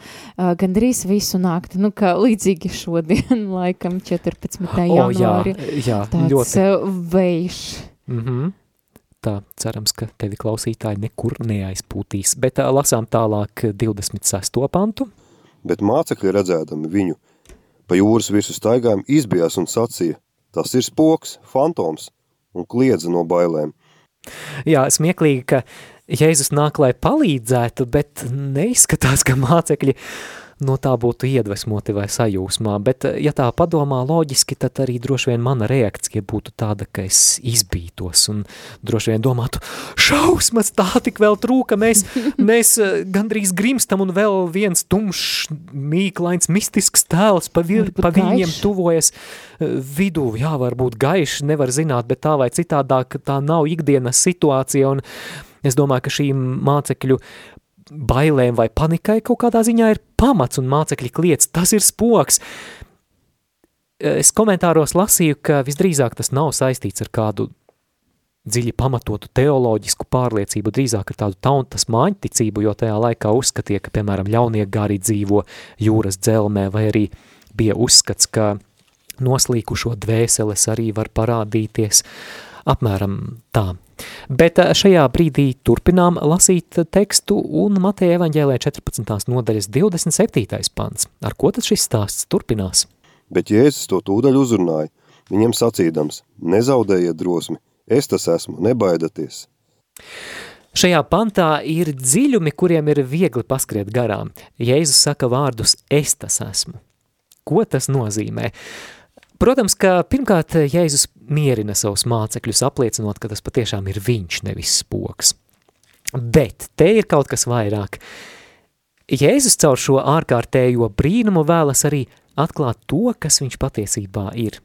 Speaker 3: gandrīz visu nakti. Nu, kā līdzīgi šodien, laikam 14.
Speaker 1: O, jā,
Speaker 3: janvāri.
Speaker 1: jā,
Speaker 3: Tāds
Speaker 1: ļoti.
Speaker 3: uh, vējš.
Speaker 1: Mm -hmm. Tā, cerams, ka tevi klausītāji nekur neaizpūtīs. Bet tā, lasām tālāk 26. pantu.
Speaker 4: bet mācekļi redzēdami viņu pa jūras visu staigājumu izbijās un sacīja, tas ir spoks, fantoms, un kliedza no bailēm.
Speaker 1: Jā, smieklīgi, ka Jēzus nāk, lai palīdzētu, bet neizskatās, ka mācekļi no tā būtu iedvesmoti vai sajūsmā, bet ja tā padomā loģiski, tad arī droši vien mana reakcija būtu tāda, ka es izbītos un droši vien domātu, šausmas, tā tik vēl trūka, mēs, mēs eh, gandrīz grimstam un vēl viens tumšs, mīklains, mistisks tēls pa,
Speaker 3: Varbūt
Speaker 1: pa viņiem tuvojas eh, vidū, jā, varbūt gaišs, nevar zināt, bet tā vai citādāk, tā nav ikdienas situācija, un es domāju, ka šīm mācekļu bailēm vai panikai kaut kādā ziņā ir pamats un mācekļi kliec, tas ir spoks. Es komentāros lasīju, ka visdrīzāk tas nav saistīts ar kādu dziļi pamatotu teoloģisku pārliecību, drīzāk ar tādu tautas māņticību, jo tajā laikā uzskatīja, ka, piemēram, ļauniegāri dzīvo jūras dzelmē, vai arī bija uzskats, ka noslīkušo dvēseles arī var parādīties apmēram tā. Bet eh, šajā brīdī turpinām lasīt tekstu un Mateja evaņģēlē 14. nodaļas 27. pants. Ar ko tad šis stāsts turpinās?
Speaker 4: Bet Jēzus to tūdaļ uzrunāja, viņiem sacīdams, nezaudējiet drosmi, es tas esmu, nebaidieties.
Speaker 1: Šajā pantā ir dziļumi, kuriem ir viegli paskriet garām. Jēzus saka vārdus es tas esmu. Ko tas nozīmē? Protams, ka pirmkārt Jēzus mierina savus mācekļus, apliecinot, ka tas patiešām ir viņš, nevis spoks. Bet te ir kaut kas vairāk. Jēzus caur šo ārkārtējo brīnumu vēlas arī atklāt to, kas viņš patiesībā ir.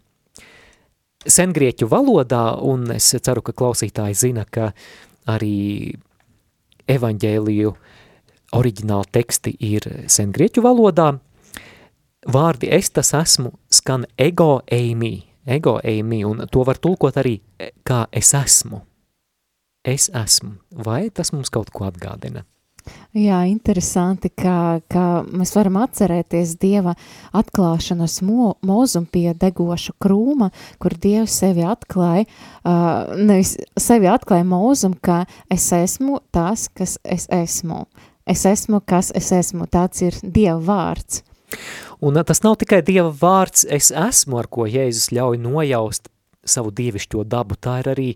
Speaker 1: Sengrieķu valodā, un es ceru, ka klausītāji zina, ka arī evaņģēliju oriģināli teksti ir sengrieķu valodā, vārdi es tas esmu skan ego eimī, ego eimī, un to var tulkot arī e, kā es esmu. Es esmu. Vai tas mums kaut ko atgādina?
Speaker 3: Jā, interesanti, ka, ka mēs varam atcerēties Dieva atklāšanas mo, mūzumu pie degoša krūma, kur Dievs sevi atklāja, uh, nevis sevi atklāja mūzumu, ka es esmu tas, kas es esmu. Es esmu, kas es esmu. Tāds ir Dieva vārds.
Speaker 1: Un tas nav tikai Dieva vārds, es esmu, ar ko Jēzus ļauj nojaust savu dievišķo dabu, tā ir arī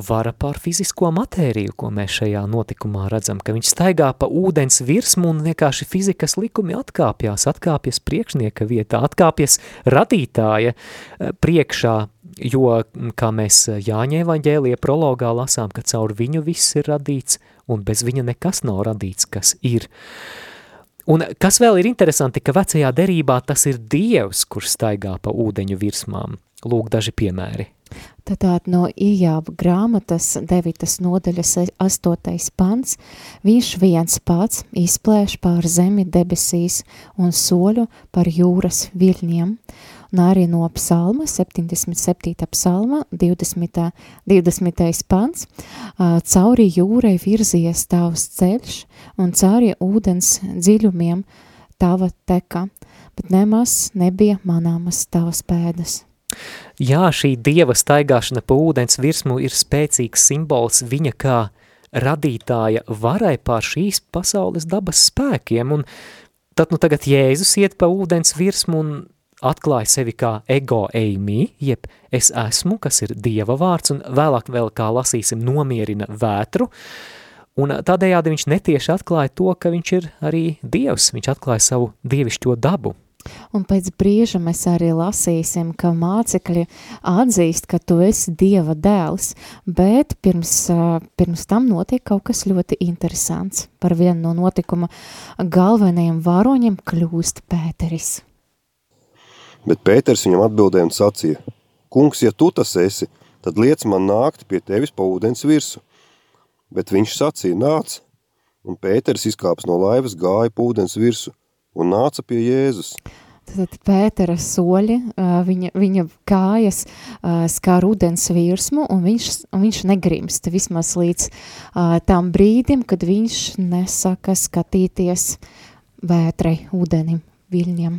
Speaker 1: vara pār fizisko matēriju, ko mēs šajā notikumā redzam, ka viņš staigā pa ūdens virsmu un vienkārši fizikas likumi atkāpjas, atkāpjas priekšnieka vietā, atkāpjas radītāja priekšā, jo, kā mēs Jāņa evaņģēlija prologā lasām, ka caur viņu viss ir radīts un bez viņa nekas nav radīts, kas ir. Un kas vēl ir interesanti, ka vecajā derībā tas ir Dievs, kurš staigā pa ūdeņu virsmām. Lūk daži piemēri.
Speaker 3: Tad no Ijāba grāmatas 9. nodaļas 8. pants viņš viens pats izplēš pār zemi debesīs un soļu par jūras viļņiem, un arī no psalma, 77. psalma, 20. 20. pants, cauri jūrai virzies tavs ceļš un cauri ūdens dziļumiem tava teka, bet nemaz nebija manāmas tavas pēdas.
Speaker 1: Jā, šī dieva staigāšana pa ūdens virsmu ir spēcīgs simbols viņa kā radītāja varai pār šīs pasaules dabas spēkiem, un tad nu tagad Jēzus iet pa ūdens virsmu un atklāja sevi kā ego eimi, jeb es esmu, kas ir dieva vārds, un vēlāk vēl, kā lasīsim, nomierina vētru, un tādējādi viņš netieši atklāja to, ka viņš ir arī dievs, viņš atklāja savu dievišķo dabu.
Speaker 3: Un pēc brīža mēs arī lasīsim, ka mācekļi atzīst, ka tu esi Dieva dēls, bet pirms, pirms tam notiek kaut kas ļoti interesants. Par vienu no notikuma galvenajiem varoņiem kļūst Pēteris.
Speaker 4: Bet Pēters viņam atbildēja un sacīja, kungs, ja tu tas esi, tad liec man nākt pie tevis pa ūdens virsu. Bet viņš sacīja, nāc, un Pēters izkāps no laivas gāja pa ūdens virsu un nāca pie Jēzus.
Speaker 3: Tad Pētera soļi, viņa, viņa kājas skār ūdens virsmu, un viņš, un viņš negrimst vismaz līdz tam brīdim, kad viņš nesaka skatīties vētrai ūdenim, viļņiem.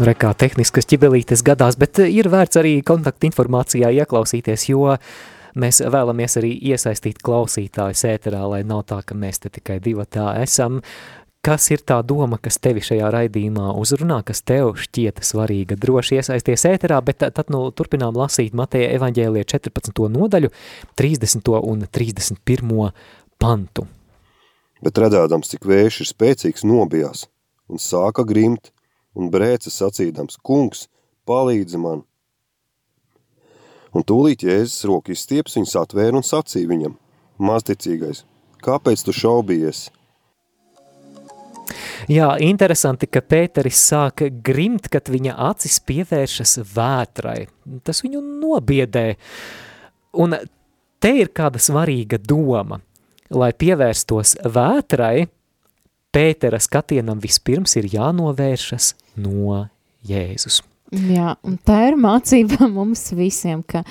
Speaker 1: re, kā tehniskas ķibelītes gadās, bet ir vērts arī kontaktinformācijā ieklausīties, jo Mēs vēlamies arī iesaistīt klausītāju sēterā, lai nav tā, ka mēs te tikai divi tā esam. Kas ir tā doma, kas tevi šajā raidījumā uzrunā, kas tev šķieta svarīga? Droši iesaisties ēterā, bet tad nu turpinām lasīt Mateja evaņģēlie 14. nodaļu, 30. un 31. pantu.
Speaker 4: Bet redzēdams, cik vējš ir spēcīgs, nobijās un sāka grimt un brēca sacīdams, kungs, palīdzi man! Un tūlīt Jēzus roku izstieps viņus atvēra un sacīja viņam, mazticīgais, kāpēc tu šaubījies?
Speaker 1: Jā, interesanti, ka Pēteris sāka grimt, kad viņa acis pievēršas vētrai. Tas viņu nobiedē. Un te ir kāda svarīga doma. Lai pievērstos vētrai, Pētera skatienam vispirms ir jānovēršas no Jēzus.
Speaker 3: Jā, un tā ir mācība mums visiem, ka,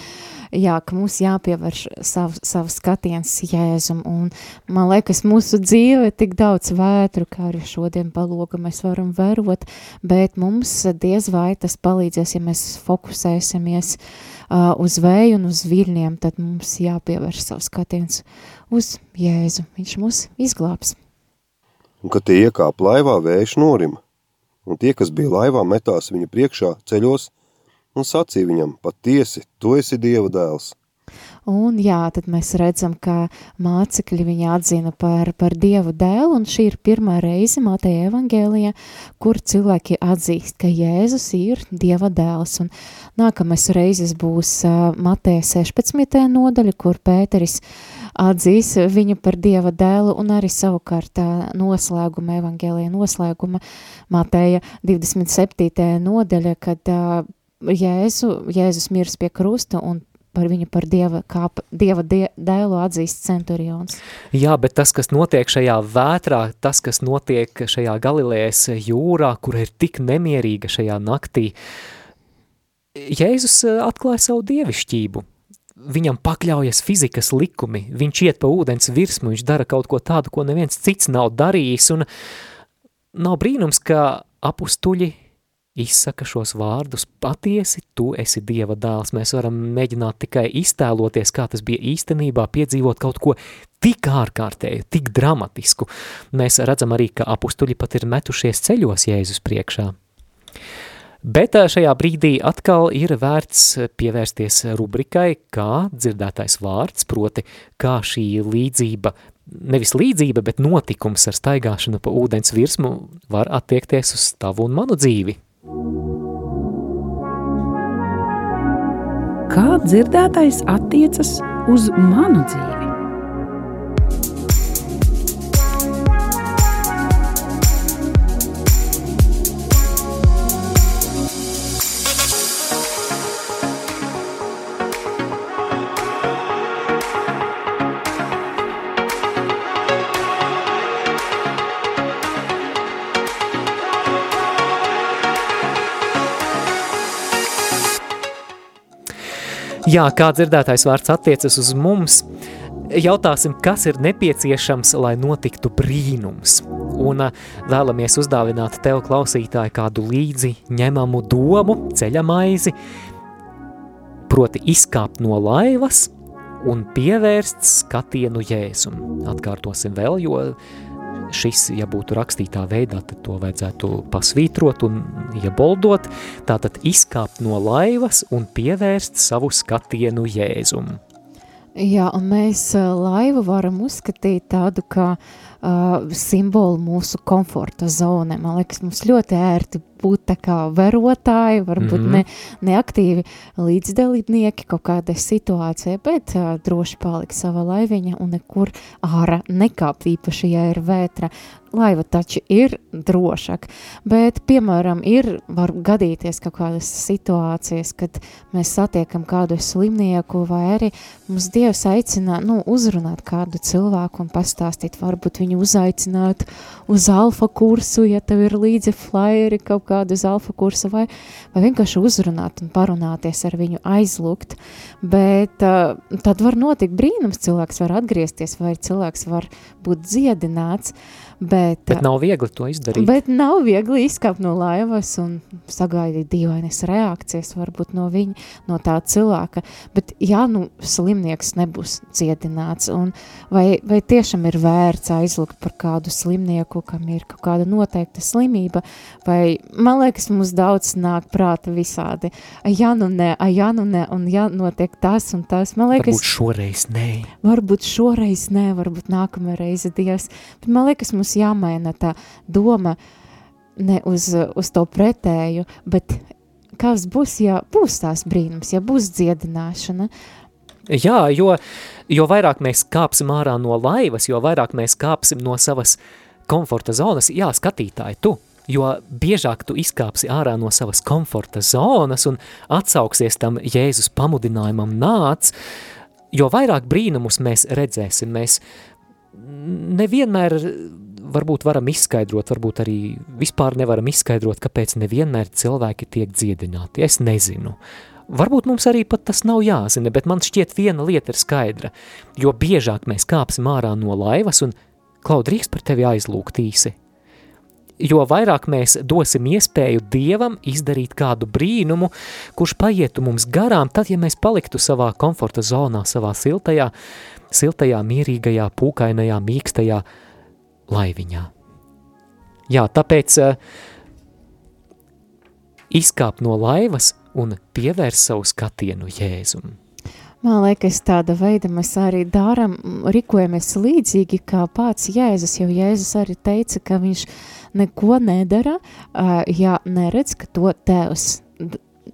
Speaker 3: jā, ka mums jāpievērš savu, savu skatiens Jēzum, un man liekas, mūsu dzīve tik daudz vētru, kā arī šodien paloga mēs varam vērot, bet mums diez vai tas palīdzēs, ja mēs fokusēsimies uh, uz vēju un uz viļņiem, tad mums jāpievērš savu skatiens uz Jēzu, viņš mūs izglābs.
Speaker 4: Un, kad tie iekāp laivā, vējš norima un tie, kas bija laivā, metās viņa priekšā ceļos un sacīja viņam, patiesi, tu esi Dieva dēls.
Speaker 3: Un jā, tad mēs redzam, ka mācekļi viņu atzina par, par Dievu dēlu, un šī ir pirmā reize Mateja evangēlijā, kur cilvēki atzīst, ka Jēzus ir Dieva dēls. Un nākamais reizes būs uh, Mateja 16. nodaļa, kur Pēteris atzīs viņu par Dieva dēlu, un arī savukārt noslēguma evangēlijā noslēguma Mateja 27. nodaļa, kad Jēzu, Jēzus mirs pie krusta un par viņu par dieva, kā dieva die, dēlu atzīst centurions.
Speaker 1: Jā, bet tas, kas notiek šajā vētrā, tas, kas notiek šajā Galilējas jūrā, kur ir tik nemierīga šajā naktī, Jēzus atklāja savu dievišķību. Viņam pakļaujas fizikas likumi, viņš iet pa ūdens virsmu, viņš dara kaut ko tādu, ko neviens cits nav darījis, un nav brīnums, ka apustuļi izsaka šos vārdus, patiesi tu esi Dieva dēls. Mēs varam mēģināt tikai iztēloties, kā tas bija īstenībā, piedzīvot kaut ko tik ārkārtēju, tik dramatisku. Mēs redzam arī, ka apustuļi pat ir metušies ceļos Jēzus priekšā. Bet šajā brīdī atkal ir vērts pievērsties rubrikai, kā dzirdētais vārds, proti, kā šī līdzība, nevis līdzība, bet notikums ar staigāšanu pa ūdens virsmu var attiekties uz tavu un manu dzīvi.
Speaker 2: Kā dzirdētais attiecas uz manu dzīvi?
Speaker 1: Jā, kā dzirdētais vārds attiecas uz mums, jautāsim, kas ir nepieciešams, lai notiktu brīnums. Un vēlamies uzdāvināt tev, klausītāji, kādu līdzi ņemamu domu, ceļamaizi, proti izkāpt no laivas un pievērst skatienu jēzum. Atkārtosim vēl, jo šis, ja būtu rakstītā veidā, tad to vajadzētu pasvītrot un ieboldot, tātad izkāpt no laivas un pievērst savu skatienu jēzumu.
Speaker 3: Jā, un mēs laivu varam uzskatīt tādu kā uh, simbolu mūsu komforta zonē. Man liekas, mums ļoti ērti būt tā kā verotāji, varbūt mm -hmm. ne, neaktīvi līdzdalībnieki kaut kādai situācijai, bet uh, droši palikt sava laiviņa un nekur ārā nekāpt īpaši, ja ir vētra. Laiva taču ir drošāk, bet, piemēram, ir, var gadīties kaut kādas situācijas, kad mēs satiekam kādu slimnieku vai arī mums Dievs aicina, nu, uzrunāt kādu cilvēku un pastāstīt, varbūt viņu uzaicināt uz alfa kursu, ja tev ir līdzi flyeri kaut kādu uz alfa kursu, vai, vai vienkārši uzrunāt un parunāties ar viņu, aizlūgt. Bet uh, tad var notikt brīnums, cilvēks var atgriezties, vai cilvēks var būt dziedināts. Bet,
Speaker 1: bet nav viegli to izdarīt.
Speaker 3: Bet nav viegli izkāpt no laivas un sagaidīt dīvainas reakcijas varbūt no viņa, no tā cilvēka. Bet ja nu slimnieks nebūs dziedināts, un vai, vai tiešām ir vērts aizlukt par kādu slimnieku, kam ir kaut kāda noteikta slimība, vai man liekas, mums daudz nāk prāta visādi. Ja nu ne, ja nu ne, un ja notiek tas un tas, man liekas.
Speaker 1: Varbūt šoreiz nē.
Speaker 3: Varbūt šoreiz nē, varbūt nākamā reize Dievs. Bet man liekas, mums mums jāmaina tā doma ne uz, uz to pretēju, bet kas būs, ja būs tās brīnums, ja būs dziedināšana.
Speaker 1: Jā, jo, jo vairāk mēs kāpsim ārā no laivas, jo vairāk mēs kāpsim no savas komforta zonas, jā, skatītāji, tu, jo biežāk tu izkāpsi ārā no savas komforta zonas un atsauksies tam Jēzus pamudinājumam nāc, jo vairāk brīnumus mēs redzēsim, mēs nevienmēr varbūt varam izskaidrot, varbūt arī vispār nevaram izskaidrot, kāpēc nevienmēr cilvēki tiek dziedināti. Es nezinu. Varbūt mums arī pat tas nav jāzina, bet man šķiet viena lieta ir skaidra, jo biežāk mēs kāpsim ārā no laivas un klaudrīgs par tevi aizlūgt īsi. Jo vairāk mēs dosim iespēju Dievam izdarīt kādu brīnumu, kurš paietu mums garām, tad, ja mēs paliktu savā komforta zonā, savā siltajā, siltajā, mierīgajā, pūkainajā, mīkstajā, laiviņā. Jā, tāpēc uh, izkāp no laivas un pievērs savu skatienu Jēzum.
Speaker 3: Man liekas, tāda veida mēs arī darām, rīkojamies līdzīgi kā pats Jēzus, jo Jēzus arī teica, ka viņš neko nedara, ā, ja neredz, ka to tēvs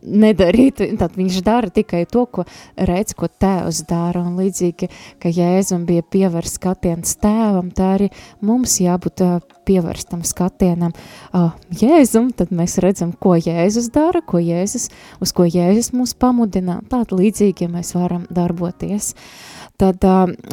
Speaker 3: nedarītu, tad viņš dara tikai to, ko redz, ko tēvs dara, un līdzīgi, ka Jēzum bija pievērsts skatiens tēvam, tā arī mums jābūt pievērstam skatienam. Ā, Jēzum, tad mēs redzam, ko Jēzus dara, ko Jēzus, uz ko Jēzus mūs pamudina, tāda līdzīgi mēs varam darboties. Tad,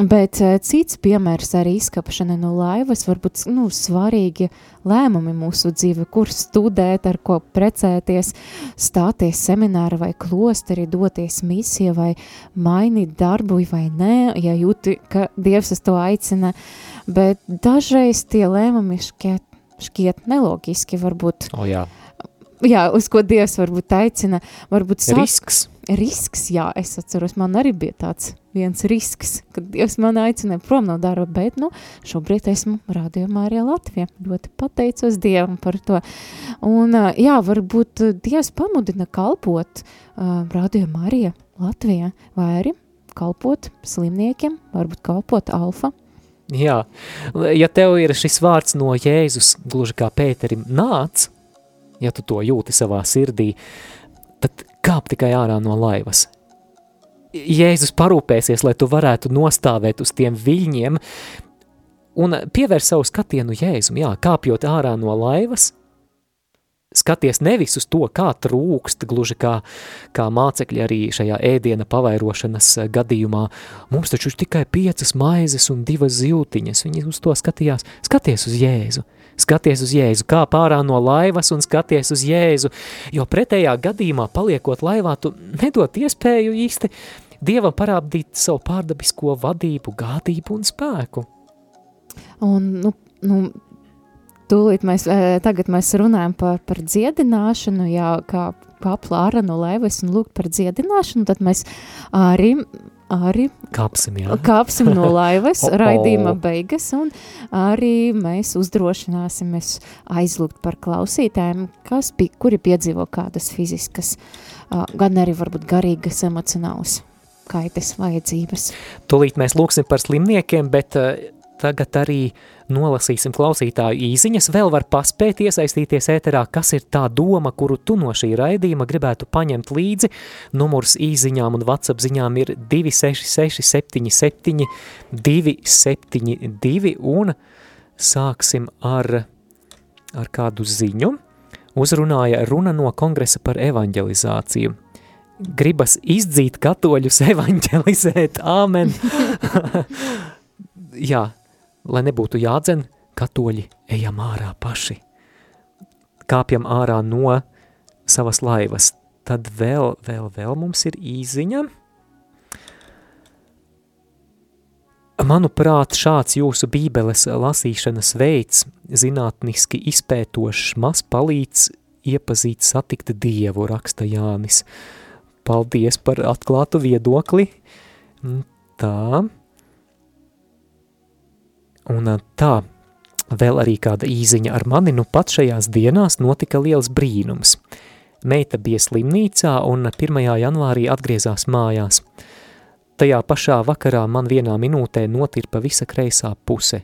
Speaker 3: bet cits piemērs arī izkapšana no laivas, varbūt nu, svarīgi lēmumi mūsu dzīve, kur studēt, ar ko precēties, stāties semināra vai klosteri, doties misija vai mainīt darbu vai nē, ja jūti, ka Dievs uz to aicina, bet dažreiz tie lēmumi šķiet, šķiet nelogiski, varbūt,
Speaker 1: O jā,
Speaker 3: jā, uz ko Dievs varbūt aicina, varbūt sāk,
Speaker 1: risks.
Speaker 3: Risks, jā, es atceros, man arī bija tāds viens risks, kad Dievs man aicināja prom no darba, bet, nu, šobrīd esmu rādījumā arī Latvijā. Ļoti pateicos Dievam par to. Un, jā, varbūt Dievs pamudina kalpot uh, rādījumā arī Latvijā, vai arī kalpot slimniekiem, varbūt kalpot alfa.
Speaker 1: Jā, ja tev ir šis vārds no Jēzus, gluži kā Pēterim, nāc, ja tu to jūti savā sirdī, tad kāp tikai ārā no laivas. Jēzus parūpēsies, lai tu varētu nostāvēt uz tiem viļņiem un pievērs savu skatienu Jēzum, jā, kāpjot ārā no laivas, skaties nevis uz to, kā trūkst, gluži kā, kā mācekļi arī šajā ēdiena pavairošanas eh, gadījumā. Mums taču ir tikai piecas maizes un divas ziltiņas. Viņi uz to skatījās. Skaties uz Jēzu. Skaties uz Jēzu, kā pārā no laivas un skaties uz Jēzu, jo pretējā gadījumā, paliekot laivā, tu nedot iespēju īsti Dievam parādīt savu pārdabisko vadību, gādību un spēku.
Speaker 3: Un, nu, nu, tūlīt mēs, e, tagad mēs runājam par, par dziedināšanu, jā, kā kāpla ārā no laivas un lūgt par dziedināšanu, tad mēs arī, arī
Speaker 1: Kāpsim, jā.
Speaker 3: kāpsim no laivas,
Speaker 1: O-o.
Speaker 3: raidījuma beigas, un arī mēs uzdrošināsimies aizlūgt par klausītājiem, kas, pi- kuri piedzīvo kādas fiziskas, gan arī varbūt garīgas, emocionālas kaitas vajadzības.
Speaker 1: Tūlīt mēs lūksim par slimniekiem, bet uh, tagad arī nolasīsim klausītāju īziņas. Vēl var paspēt iesaistīties ēterā, kas ir tā doma, kuru tu no šī raidījuma gribētu paņemt līdzi. Numurs īziņām un WhatsApp ziņām ir 266 77 272 un sāksim ar, ar kādu ziņu. Uzrunāja runa no kongresa par evanģelizāciju gribas izdzīt katoļus evaņģelizēt, āmen. Jā, lai nebūtu jādzen, katoļi ejam ārā paši. Kāpjam ārā no savas laivas. Tad vēl, vēl, vēl mums ir īziņa. Manuprāt, šāds jūsu bībeles lasīšanas veids, zinātniski izpētošs, maz palīdz iepazīt, satikt Dievu, raksta Jānis. Paldies par atklātu viedokli. Tā. Un tā, vēl arī kāda īziņa ar mani, nu pat šajās dienās notika liels brīnums. Meita bija slimnīcā un 1. janvārī atgriezās mājās. Tajā pašā vakarā man vienā minūtē notirpa visa kreisā puse,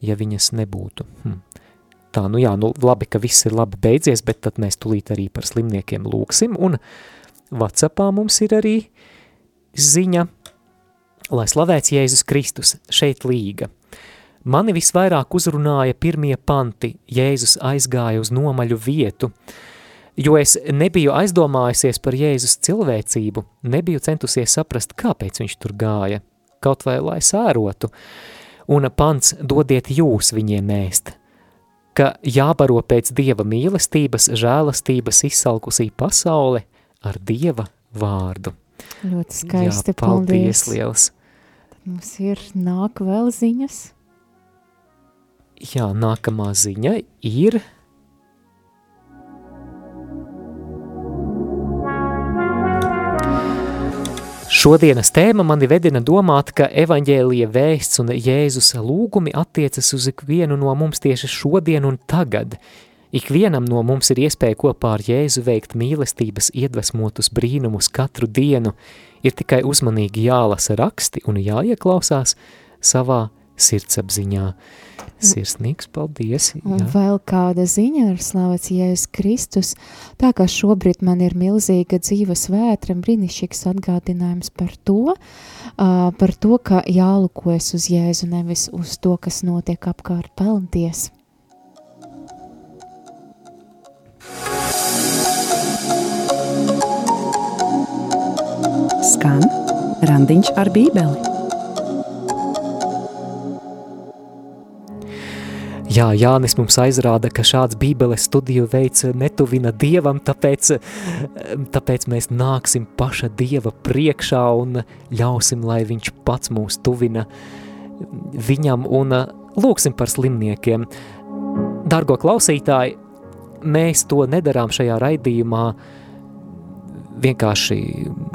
Speaker 1: ja viņas nebūtu. Hm. Tā, nu jā, nu labi, ka viss ir labi beidzies, bet tad mēs tulīt arī par slimniekiem lūksim, un Whatsappā mums ir arī ziņa, lai slavēts Jēzus Kristus, šeit līga. Mani visvairāk uzrunāja pirmie panti, Jēzus aizgāja uz nomaļu vietu, jo es nebiju aizdomājusies par Jēzus cilvēcību, nebiju centusies saprast, kāpēc viņš tur gāja, kaut vai lai sērotu, un pants dodiet jūs viņiem ēst, ka jābaro pēc Dieva mīlestības, žēlastības izsalkusī pasaule ar Dieva vārdu.
Speaker 3: Ļoti skaisti,
Speaker 1: Jā, paldies
Speaker 3: paldies.
Speaker 1: liels!
Speaker 3: Mums ir nāk vēl ziņas.
Speaker 1: Jā, nākamā ziņa ir. Šodienas tēma mani vedina domāt, ka evaņģēlija vēsts un Jēzus lūgumi attiecas uz ikvienu no mums tieši šodien un tagad, Ikvienam no mums ir iespēja kopā ar Jēzu veikt mīlestības iedvesmotus brīnumus katru dienu, ir tikai uzmanīgi jālasa raksti un jāieklausās savā sirdsapziņā. Sirsnīgs paldies!
Speaker 3: Un
Speaker 1: Jā.
Speaker 3: vēl kāda ziņa ir slavēts Jēzus Kristus, tā kā šobrīd man ir milzīga dzīves vētra, brīnišķīgs atgādinājums par to, uh, par to, ka jālukojas uz Jēzu, nevis uz to, kas notiek apkārt pelnties.
Speaker 2: Skan randiņš ar bībeli.
Speaker 1: Jā, Jānis mums aizrāda, ka šāds bībeles studiju veids netuvina Dievam, tāpēc, tāpēc mēs nāksim paša Dieva priekšā un ļausim, lai viņš pats mūs tuvina viņam un lūksim par slimniekiem. Dargo klausītāji, mēs to nedarām šajā raidījumā vienkārši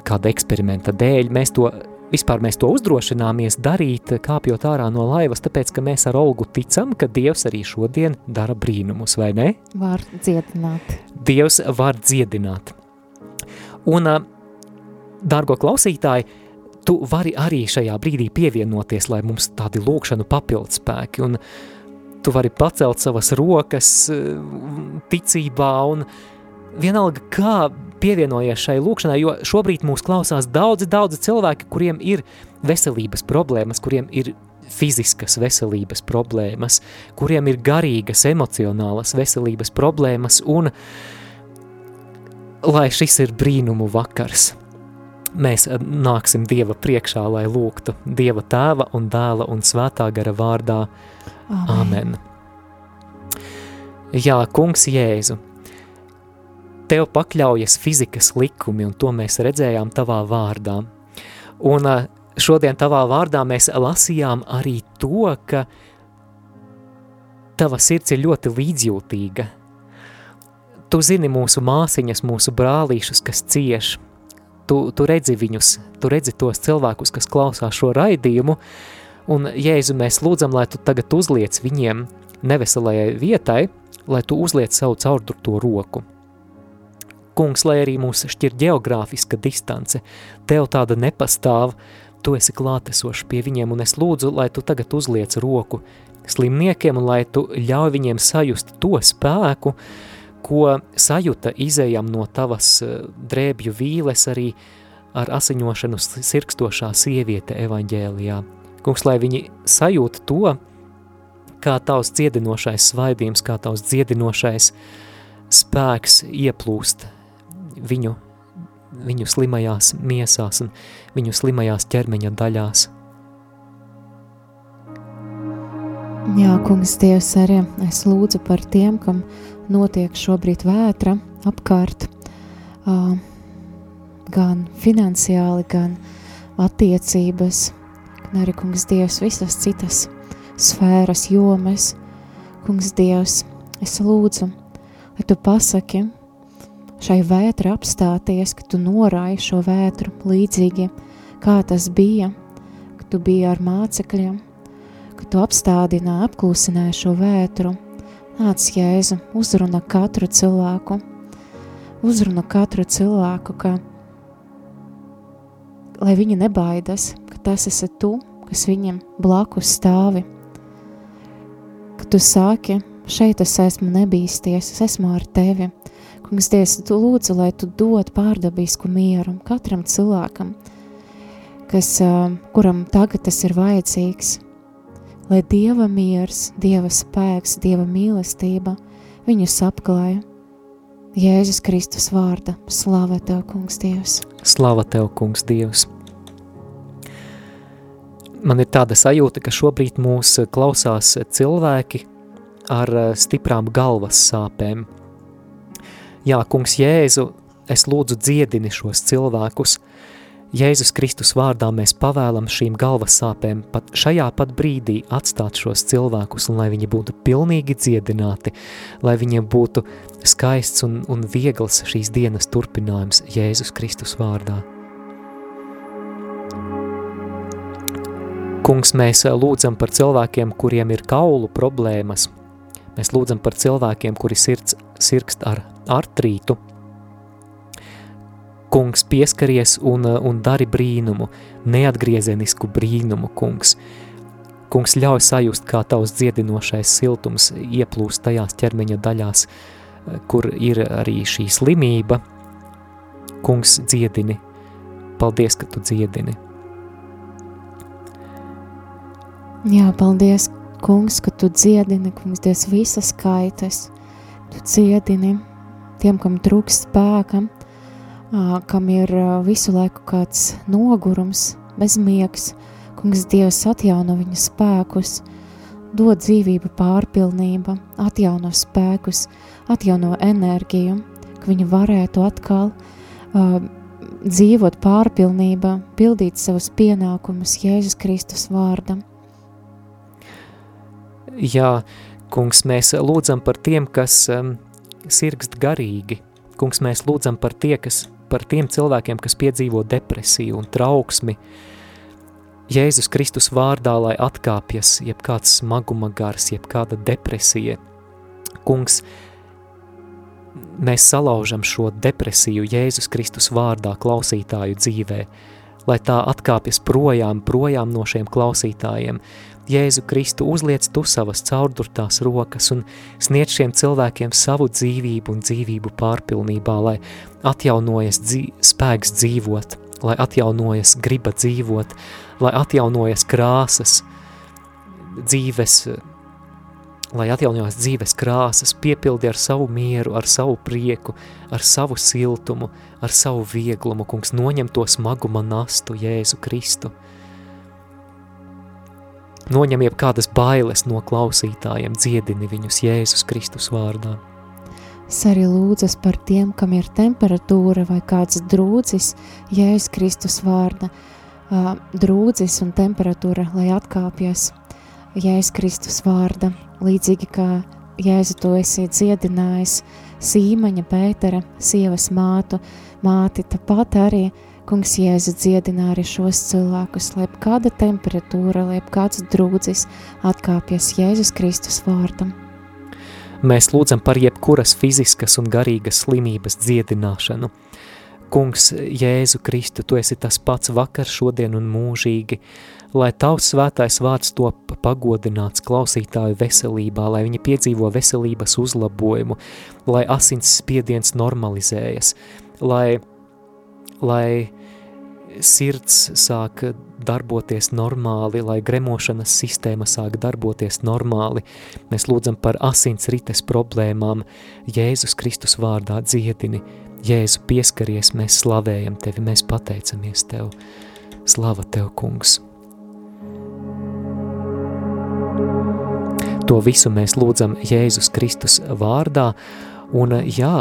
Speaker 1: kāda eksperimenta dēļ, mēs to Vispār mēs to uzdrošināmies darīt, kāpjot ārā no laivas, tāpēc, ka mēs ar Olgu ticam, ka Dievs arī šodien dara brīnumus, vai ne?
Speaker 3: Var dziedināt.
Speaker 1: Dievs var dziedināt. Un, dārgo klausītāji, tu vari arī šajā brīdī pievienoties, lai mums tādi lūkšanu papildspēki, un tu vari pacelt savas rokas ticībā un vienalga, kā pievienojies šai lūkšanai, jo šobrīd mūs klausās daudzi, daudzi cilvēki, kuriem ir veselības problēmas, kuriem ir fiziskas veselības problēmas, kuriem ir garīgas, emocionālas veselības problēmas, un lai šis ir brīnumu vakars, mēs nāksim Dieva priekšā, lai lūgtu Dieva tēva un dēla un svētā gara vārdā. Amen. Amen. Jā, kungs Jēzu, tev pakļaujas fizikas likumi, un to mēs redzējām tavā vārdā. Un šodien tavā vārdā mēs lasījām arī to, ka tava sirds ir ļoti līdzjūtīga. Tu zini mūsu māsiņas, mūsu brālīšus, kas cieš. Tu, tu redzi viņus, tu redzi tos cilvēkus, kas klausās šo raidījumu, un Jēzu mēs lūdzam, lai tu tagad uzliec viņiem neveselajai vietai, lai tu uzliec savu caurdurto roku kungs, lai arī mūs šķir geogrāfiska distance, tev tāda nepastāv, tu esi klātesošs pie viņiem, un es lūdzu, lai tu tagad uzliec roku slimniekiem, un lai tu ļauj viņiem sajust to spēku, ko sajuta izējam no tavas drēbju vīles arī ar asiņošanu sirkstošā sieviete evaņģēlijā. Kungs, lai viņi sajūt to, kā tavs dziedinošais svaidījums, kā tavs dziedinošais spēks ieplūst viņu, viņu slimajās miesās un viņu slimajās ķermeņa daļās.
Speaker 3: Jā, kungs Dievs arī es lūdzu par tiem, kam notiek šobrīd vētra apkārt, uh, gan finansiāli, gan attiecības, gan arī kungs Dievs visas citas sfēras jomas. Kungs Dievs, es lūdzu, lai tu pasaki, šai vētrai apstāties, ka tu norāji šo vētru līdzīgi, kā tas bija, ka tu biji ar mācekļiem, ka tu apstādināji, apklusināji šo vētru. Nāc, Jēzu, uzruna katru cilvēku, uzruna katru cilvēku, ka, lai viņi nebaidas, ka tas esi tu, kas viņam blakus stāvi, ka tu sāki, šeit es esmu nebīsties, es esmu ar tevi, Kungs, Dievs, tu lūdzu, lai tu dod pārdabisku mieru katram cilvēkam, kas, kuram tagad tas ir vajadzīgs, lai Dieva miers, Dieva spēks, Dieva mīlestība viņus apklāja. Jēzus Kristus vārda, slāvē Tev, Kungs, Dievs.
Speaker 1: Slāvē Tev, Kungs, Dievs. Man ir tāda sajūta, ka šobrīd mūs klausās cilvēki ar stiprām galvas sāpēm, Jā, kungs Jēzu, es lūdzu dziedini šos cilvēkus. Jēzus Kristus vārdā mēs pavēlam šīm galvas sāpēm pat šajā pat brīdī atstāt šos cilvēkus, un lai viņi būtu pilnīgi dziedināti, lai viņiem būtu skaists un, un viegls šīs dienas turpinājums Jēzus Kristus vārdā. Kungs, mēs lūdzam par cilvēkiem, kuriem ir kaulu problēmas, Mēs lūdzam par cilvēkiem, kuri sirds, sirgst ar artrītu. Kungs pieskaries un, un dari brīnumu, neatgriezenisku brīnumu, kungs. Kungs ļauj sajust, kā tavs dziedinošais siltums ieplūst tajās ķermeņa daļās, kur ir arī šī slimība. Kungs dziedini. Paldies, ka tu dziedini.
Speaker 3: Jā, paldies, kungs, ka tu dziedini, kungs, Dievs, visas kaitas. Tu dziedini tiem, kam trūkst spēka, kam ir visu laiku kāds nogurums, bezmiegs. Kungs, Dievs, atjauno viņu spēkus, dod dzīvību pārpilnība, atjauno spēkus, atjauno enerģiju, ka viņi varētu atkal uh, dzīvot pārpilnībā, pildīt savus pienākumus Jēzus Kristus vārdam.
Speaker 1: Jā, kungs, mēs lūdzam par tiem, kas um, sirgst garīgi. Kungs, mēs lūdzam par, tie, kas, par tiem cilvēkiem, kas piedzīvo depresiju un trauksmi. Jēzus Kristus vārdā, lai atkāpjas jebkāds smaguma gars, jebkāda depresija. Kungs, mēs salaužam šo depresiju Jēzus Kristus vārdā klausītāju dzīvē, lai tā atkāpjas projām, projām no šiem klausītājiem, Jēzu Kristu uzliec tu savas caurdurtās rokas un sniedz šiem cilvēkiem savu dzīvību un dzīvību pārpilnībā, lai atjaunojas dzī spēks dzīvot, lai atjaunojas griba dzīvot, lai atjaunojas krāsas dzīves, lai atjaunojas dzīves krāsas, piepildi ar savu mieru, ar savu prieku, ar savu siltumu, ar savu vieglumu, kungs noņem to smaguma nastu Jēzu Kristu – Noņem jebkādas bailes no klausītājiem, dziedini viņus Jēzus Kristus vārdā.
Speaker 3: Es arī lūdzas par tiem, kam ir temperatūra vai kāds drūdzis, Jēzus Kristus vārda, drūdzis un temperatūra, lai atkāpjas Jēzus Kristus vārda, līdzīgi kā Jēzu to esi dziedinājis Sīmaņa Pētera, sievas mātu, māti, tāpat arī uh, Kungs Jēzu dziedina arī šos cilvēkus, lai kāda temperatūra, lai kāds drūdzis atkāpjas Jēzus Kristus vārdam.
Speaker 1: Mēs lūdzam par jebkuras fiziskas un garīgas slimības dziedināšanu. Kungs, Jēzu Kristu, tu esi tas pats vakar, šodien un mūžīgi, lai tavs svētais vārds top pagodināts klausītāju veselībā, lai viņi piedzīvo veselības uzlabojumu, lai asins spiediens normalizējas, lai lai sirds sāk darboties normāli, lai gremošanas sistēma sāk darboties normāli. Mēs lūdzam par asins rites problēmām, Jēzus Kristus vārdā dziedini, Jēzu pieskaries, mēs slavējam tevi, mēs pateicamies tev. Slava tev, kungs! To visu mēs lūdzam Jēzus Kristus vārdā, Un jā,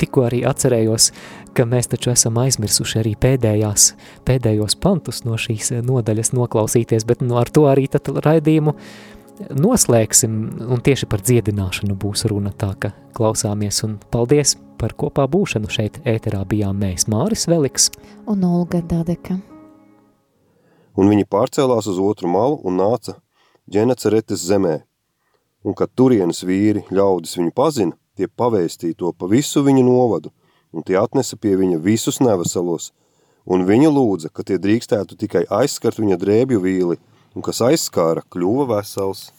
Speaker 1: tikko arī atcerējos, ka mēs taču esam aizmirsuši arī pēdējās, pēdējos pantus no šīs nodaļas noklausīties, bet nu, ar to arī tad raidījumu noslēgsim, un tieši par dziedināšanu būs runa tā, ka klausāmies, un paldies par kopā būšanu šeit ēterā bijām mēs, Māris Veliks.
Speaker 3: Un Olga Dadeka.
Speaker 4: Un viņi pārcēlās uz otru malu un nāca ģenaceretes zemē, un kad turienes vīri ļaudis viņu pazina, tie pavēstīja to pa visu viņa novadu, un tie atnesa pie viņa visus neveselos, un viņa lūdza, ka tie drīkstētu tikai aizskart viņa drēbju vīli, un kas aizskāra, kļuva vesels.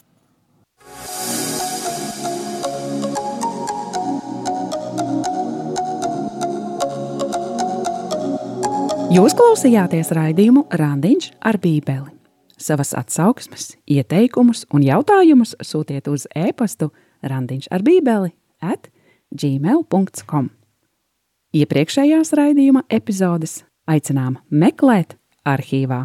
Speaker 2: Jūs klausījāties raidījumu Randiņš ar bībeli. Savas atsauksmes, ieteikumus un jautājumus sūtiet uz e-pastu randiņš ar bībeli at gmail.com. Iepriekšējās raidījuma epizodes aicinām meklēt arhīvā.